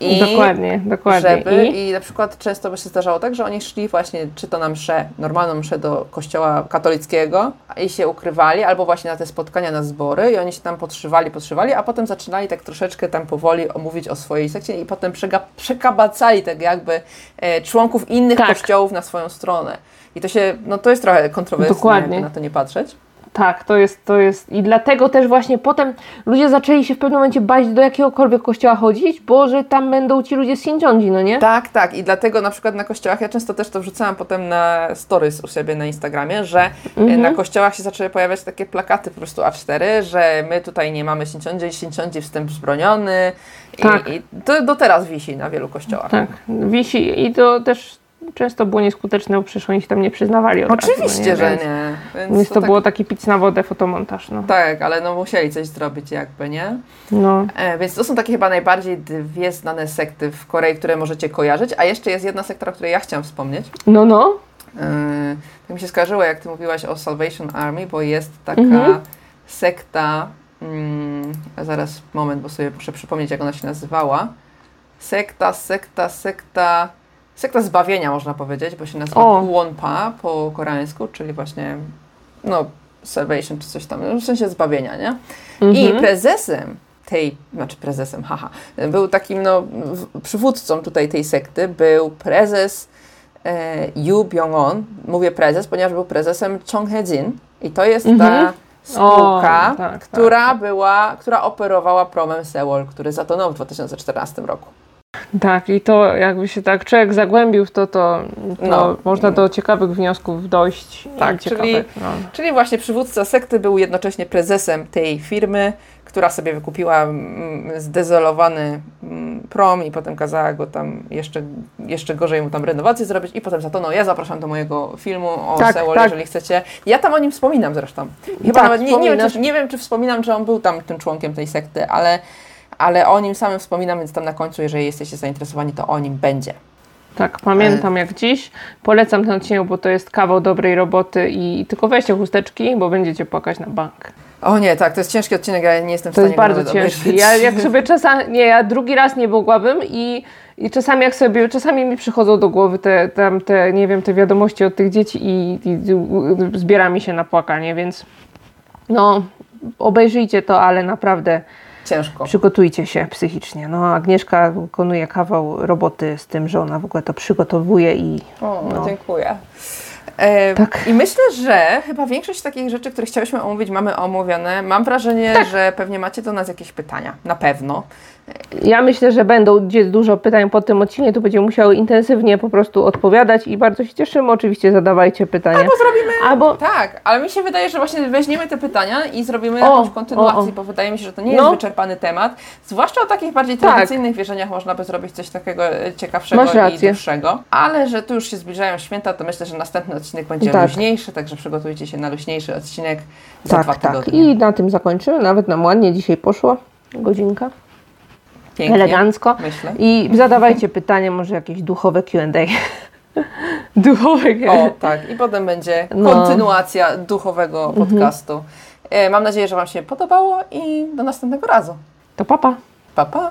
I dokładnie, dokładnie. żeby I, i na przykład często by się zdarzało tak, że oni szli właśnie czy to na mszę, normalną mszę do kościoła katolickiego i się ukrywali, albo właśnie na te spotkania, na zbory i oni się tam podszywali, podszywali, a potem zaczynali tak troszeczkę tam powoli omówić o swojej sekcie i potem przega- przekabacali tak jakby e, członków innych Tak. kościołów na swoją stronę. I to się, no to jest trochę kontrowersyjne, na to nie patrzeć. Tak, to jest, to jest. I dlatego też właśnie potem ludzie zaczęli się w pewnym momencie bać do jakiegokolwiek kościoła chodzić, bo że tam będą ci ludzie z Shincheonji, no nie? Tak, tak. I dlatego na przykład na kościołach, ja często też to wrzucałam potem na stories u siebie na Instagramie, że e, Mhm. na kościołach się zaczęły pojawiać takie plakaty po prostu A4, że my tutaj nie mamy Shincheonji, Shincheonji wstęp wzbroniony. I, Tak. I to do teraz wisi na wielu kościołach. Tak, wisi i to też często było nieskuteczne, bo przecież oni się tam nie przyznawali od razu, Oczywiście, no że Więc, nie. Więc, Więc to, tak, było taki pic na wodę, fotomontaż, no. Tak, ale no musieli coś zrobić jakby, nie? no. E, więc to są takie chyba najbardziej dwie znane sekty w Korei, które możecie kojarzyć. A jeszcze jest jedna sekta, o której ja chciałam wspomnieć. No, no. Yy, tak mi się skojarzyło, jak ty mówiłaś o Salvation Army, bo jest taka Mhm. sekta. Mm, zaraz moment, bo sobie muszę przypomnieć, jak ona się nazywała. Sekta, sekta, sekta. Sekta zbawienia, można powiedzieć, bo się nazywa O. Guwonpa po koreańsku, czyli właśnie no, salvation czy coś tam, w sensie zbawienia, nie? I Mhm. prezesem tej, znaczy prezesem, haha, był takim no, przywódcą tutaj tej sekty, był prezes e, Yu Byung-on. Mówię prezes, ponieważ był prezesem Chong He-jin i to jest ta Mhm. spółka, O, tak, która była, która operowała promem Seoul, który zatonął w 2014 roku. Tak, i to jakby się tak człowiek zagłębił w to, to, to No. można do ciekawych wniosków dojść. Tak, czyli- no. Czyli właśnie przywódca sekty był jednocześnie prezesem tej firmy, która sobie wykupiła mm, zdezolowany mm, prom i potem kazała go tam jeszcze, jeszcze gorzej mu tam renowację zrobić i potem zatonął. Ja zapraszam do mojego filmu o Tak, Seoul, tak. jeżeli chcecie. Ja tam o nim wspominam zresztą. Chyba Tak, nawet nie, nie, wiem, czy, nie wiem, czy wspominam, że on był tam tym członkiem tej sekty, ale, ale o nim samym wspominam, więc tam na końcu, jeżeli jesteście zainteresowani, to o nim będzie. Tak, pamiętam jak dziś. Polecam ten odcinek, bo to jest kawał dobrej roboty i tylko weźcie chusteczki, bo będziecie płakać na bank. O nie, tak, to jest ciężki odcinek, ja nie jestem w To stanie jest go bardzo ciężki. Ja jak sobie czasami, nie, ja drugi raz nie mogłabym i, i czasami jak sobie, czasami mi przychodzą do głowy te, tam te, nie wiem, te wiadomości od tych dzieci i, i, i zbiera mi się na płakanie, więc no, obejrzyjcie to, ale naprawdę Ciężko. przygotujcie się psychicznie. No, Agnieszka wykonuje kawał roboty z tym, że ona w ogóle to przygotowuje i O, No. dziękuję. E, Tak. I myślę, że chyba większość takich rzeczy, które chciałyśmy omówić, mamy omówione. Mam wrażenie, Tak. że pewnie macie do nas jakieś pytania. Na pewno. Ja myślę, że będą dużo pytań po tym odcinku, to będziemy musiały intensywnie po prostu odpowiadać i bardzo się cieszymy. Oczywiście zadawajcie pytania. Albo zrobimy. Albo Tak, ale mi się wydaje, że właśnie weźmiemy te pytania i zrobimy O, jakąś kontynuację, o, o. bo wydaje mi się, że to nie jest No. wyczerpany temat. Zwłaszcza o takich bardziej Tak. tradycyjnych wierzeniach można by zrobić coś takiego e, ciekawszego i dłuższego. Ale że tu już się zbliżają święta, to myślę, że następny odcinek będzie Tak. luźniejszy, także przygotujcie się na luźniejszy odcinek za dwa tak, tak. tygodnie. I na tym zakończymy. Nawet nam ładnie dzisiaj poszło. Godzinka. Pięknie, Elegancko. Myślę. I zadawajcie pytania, może jakieś duchowe QA. duchowe Q&A. O, tak. I potem będzie No. kontynuacja duchowego podcastu. E, Mam nadzieję, że Wam się podobało i do następnego razu. To papa. Pa, pa!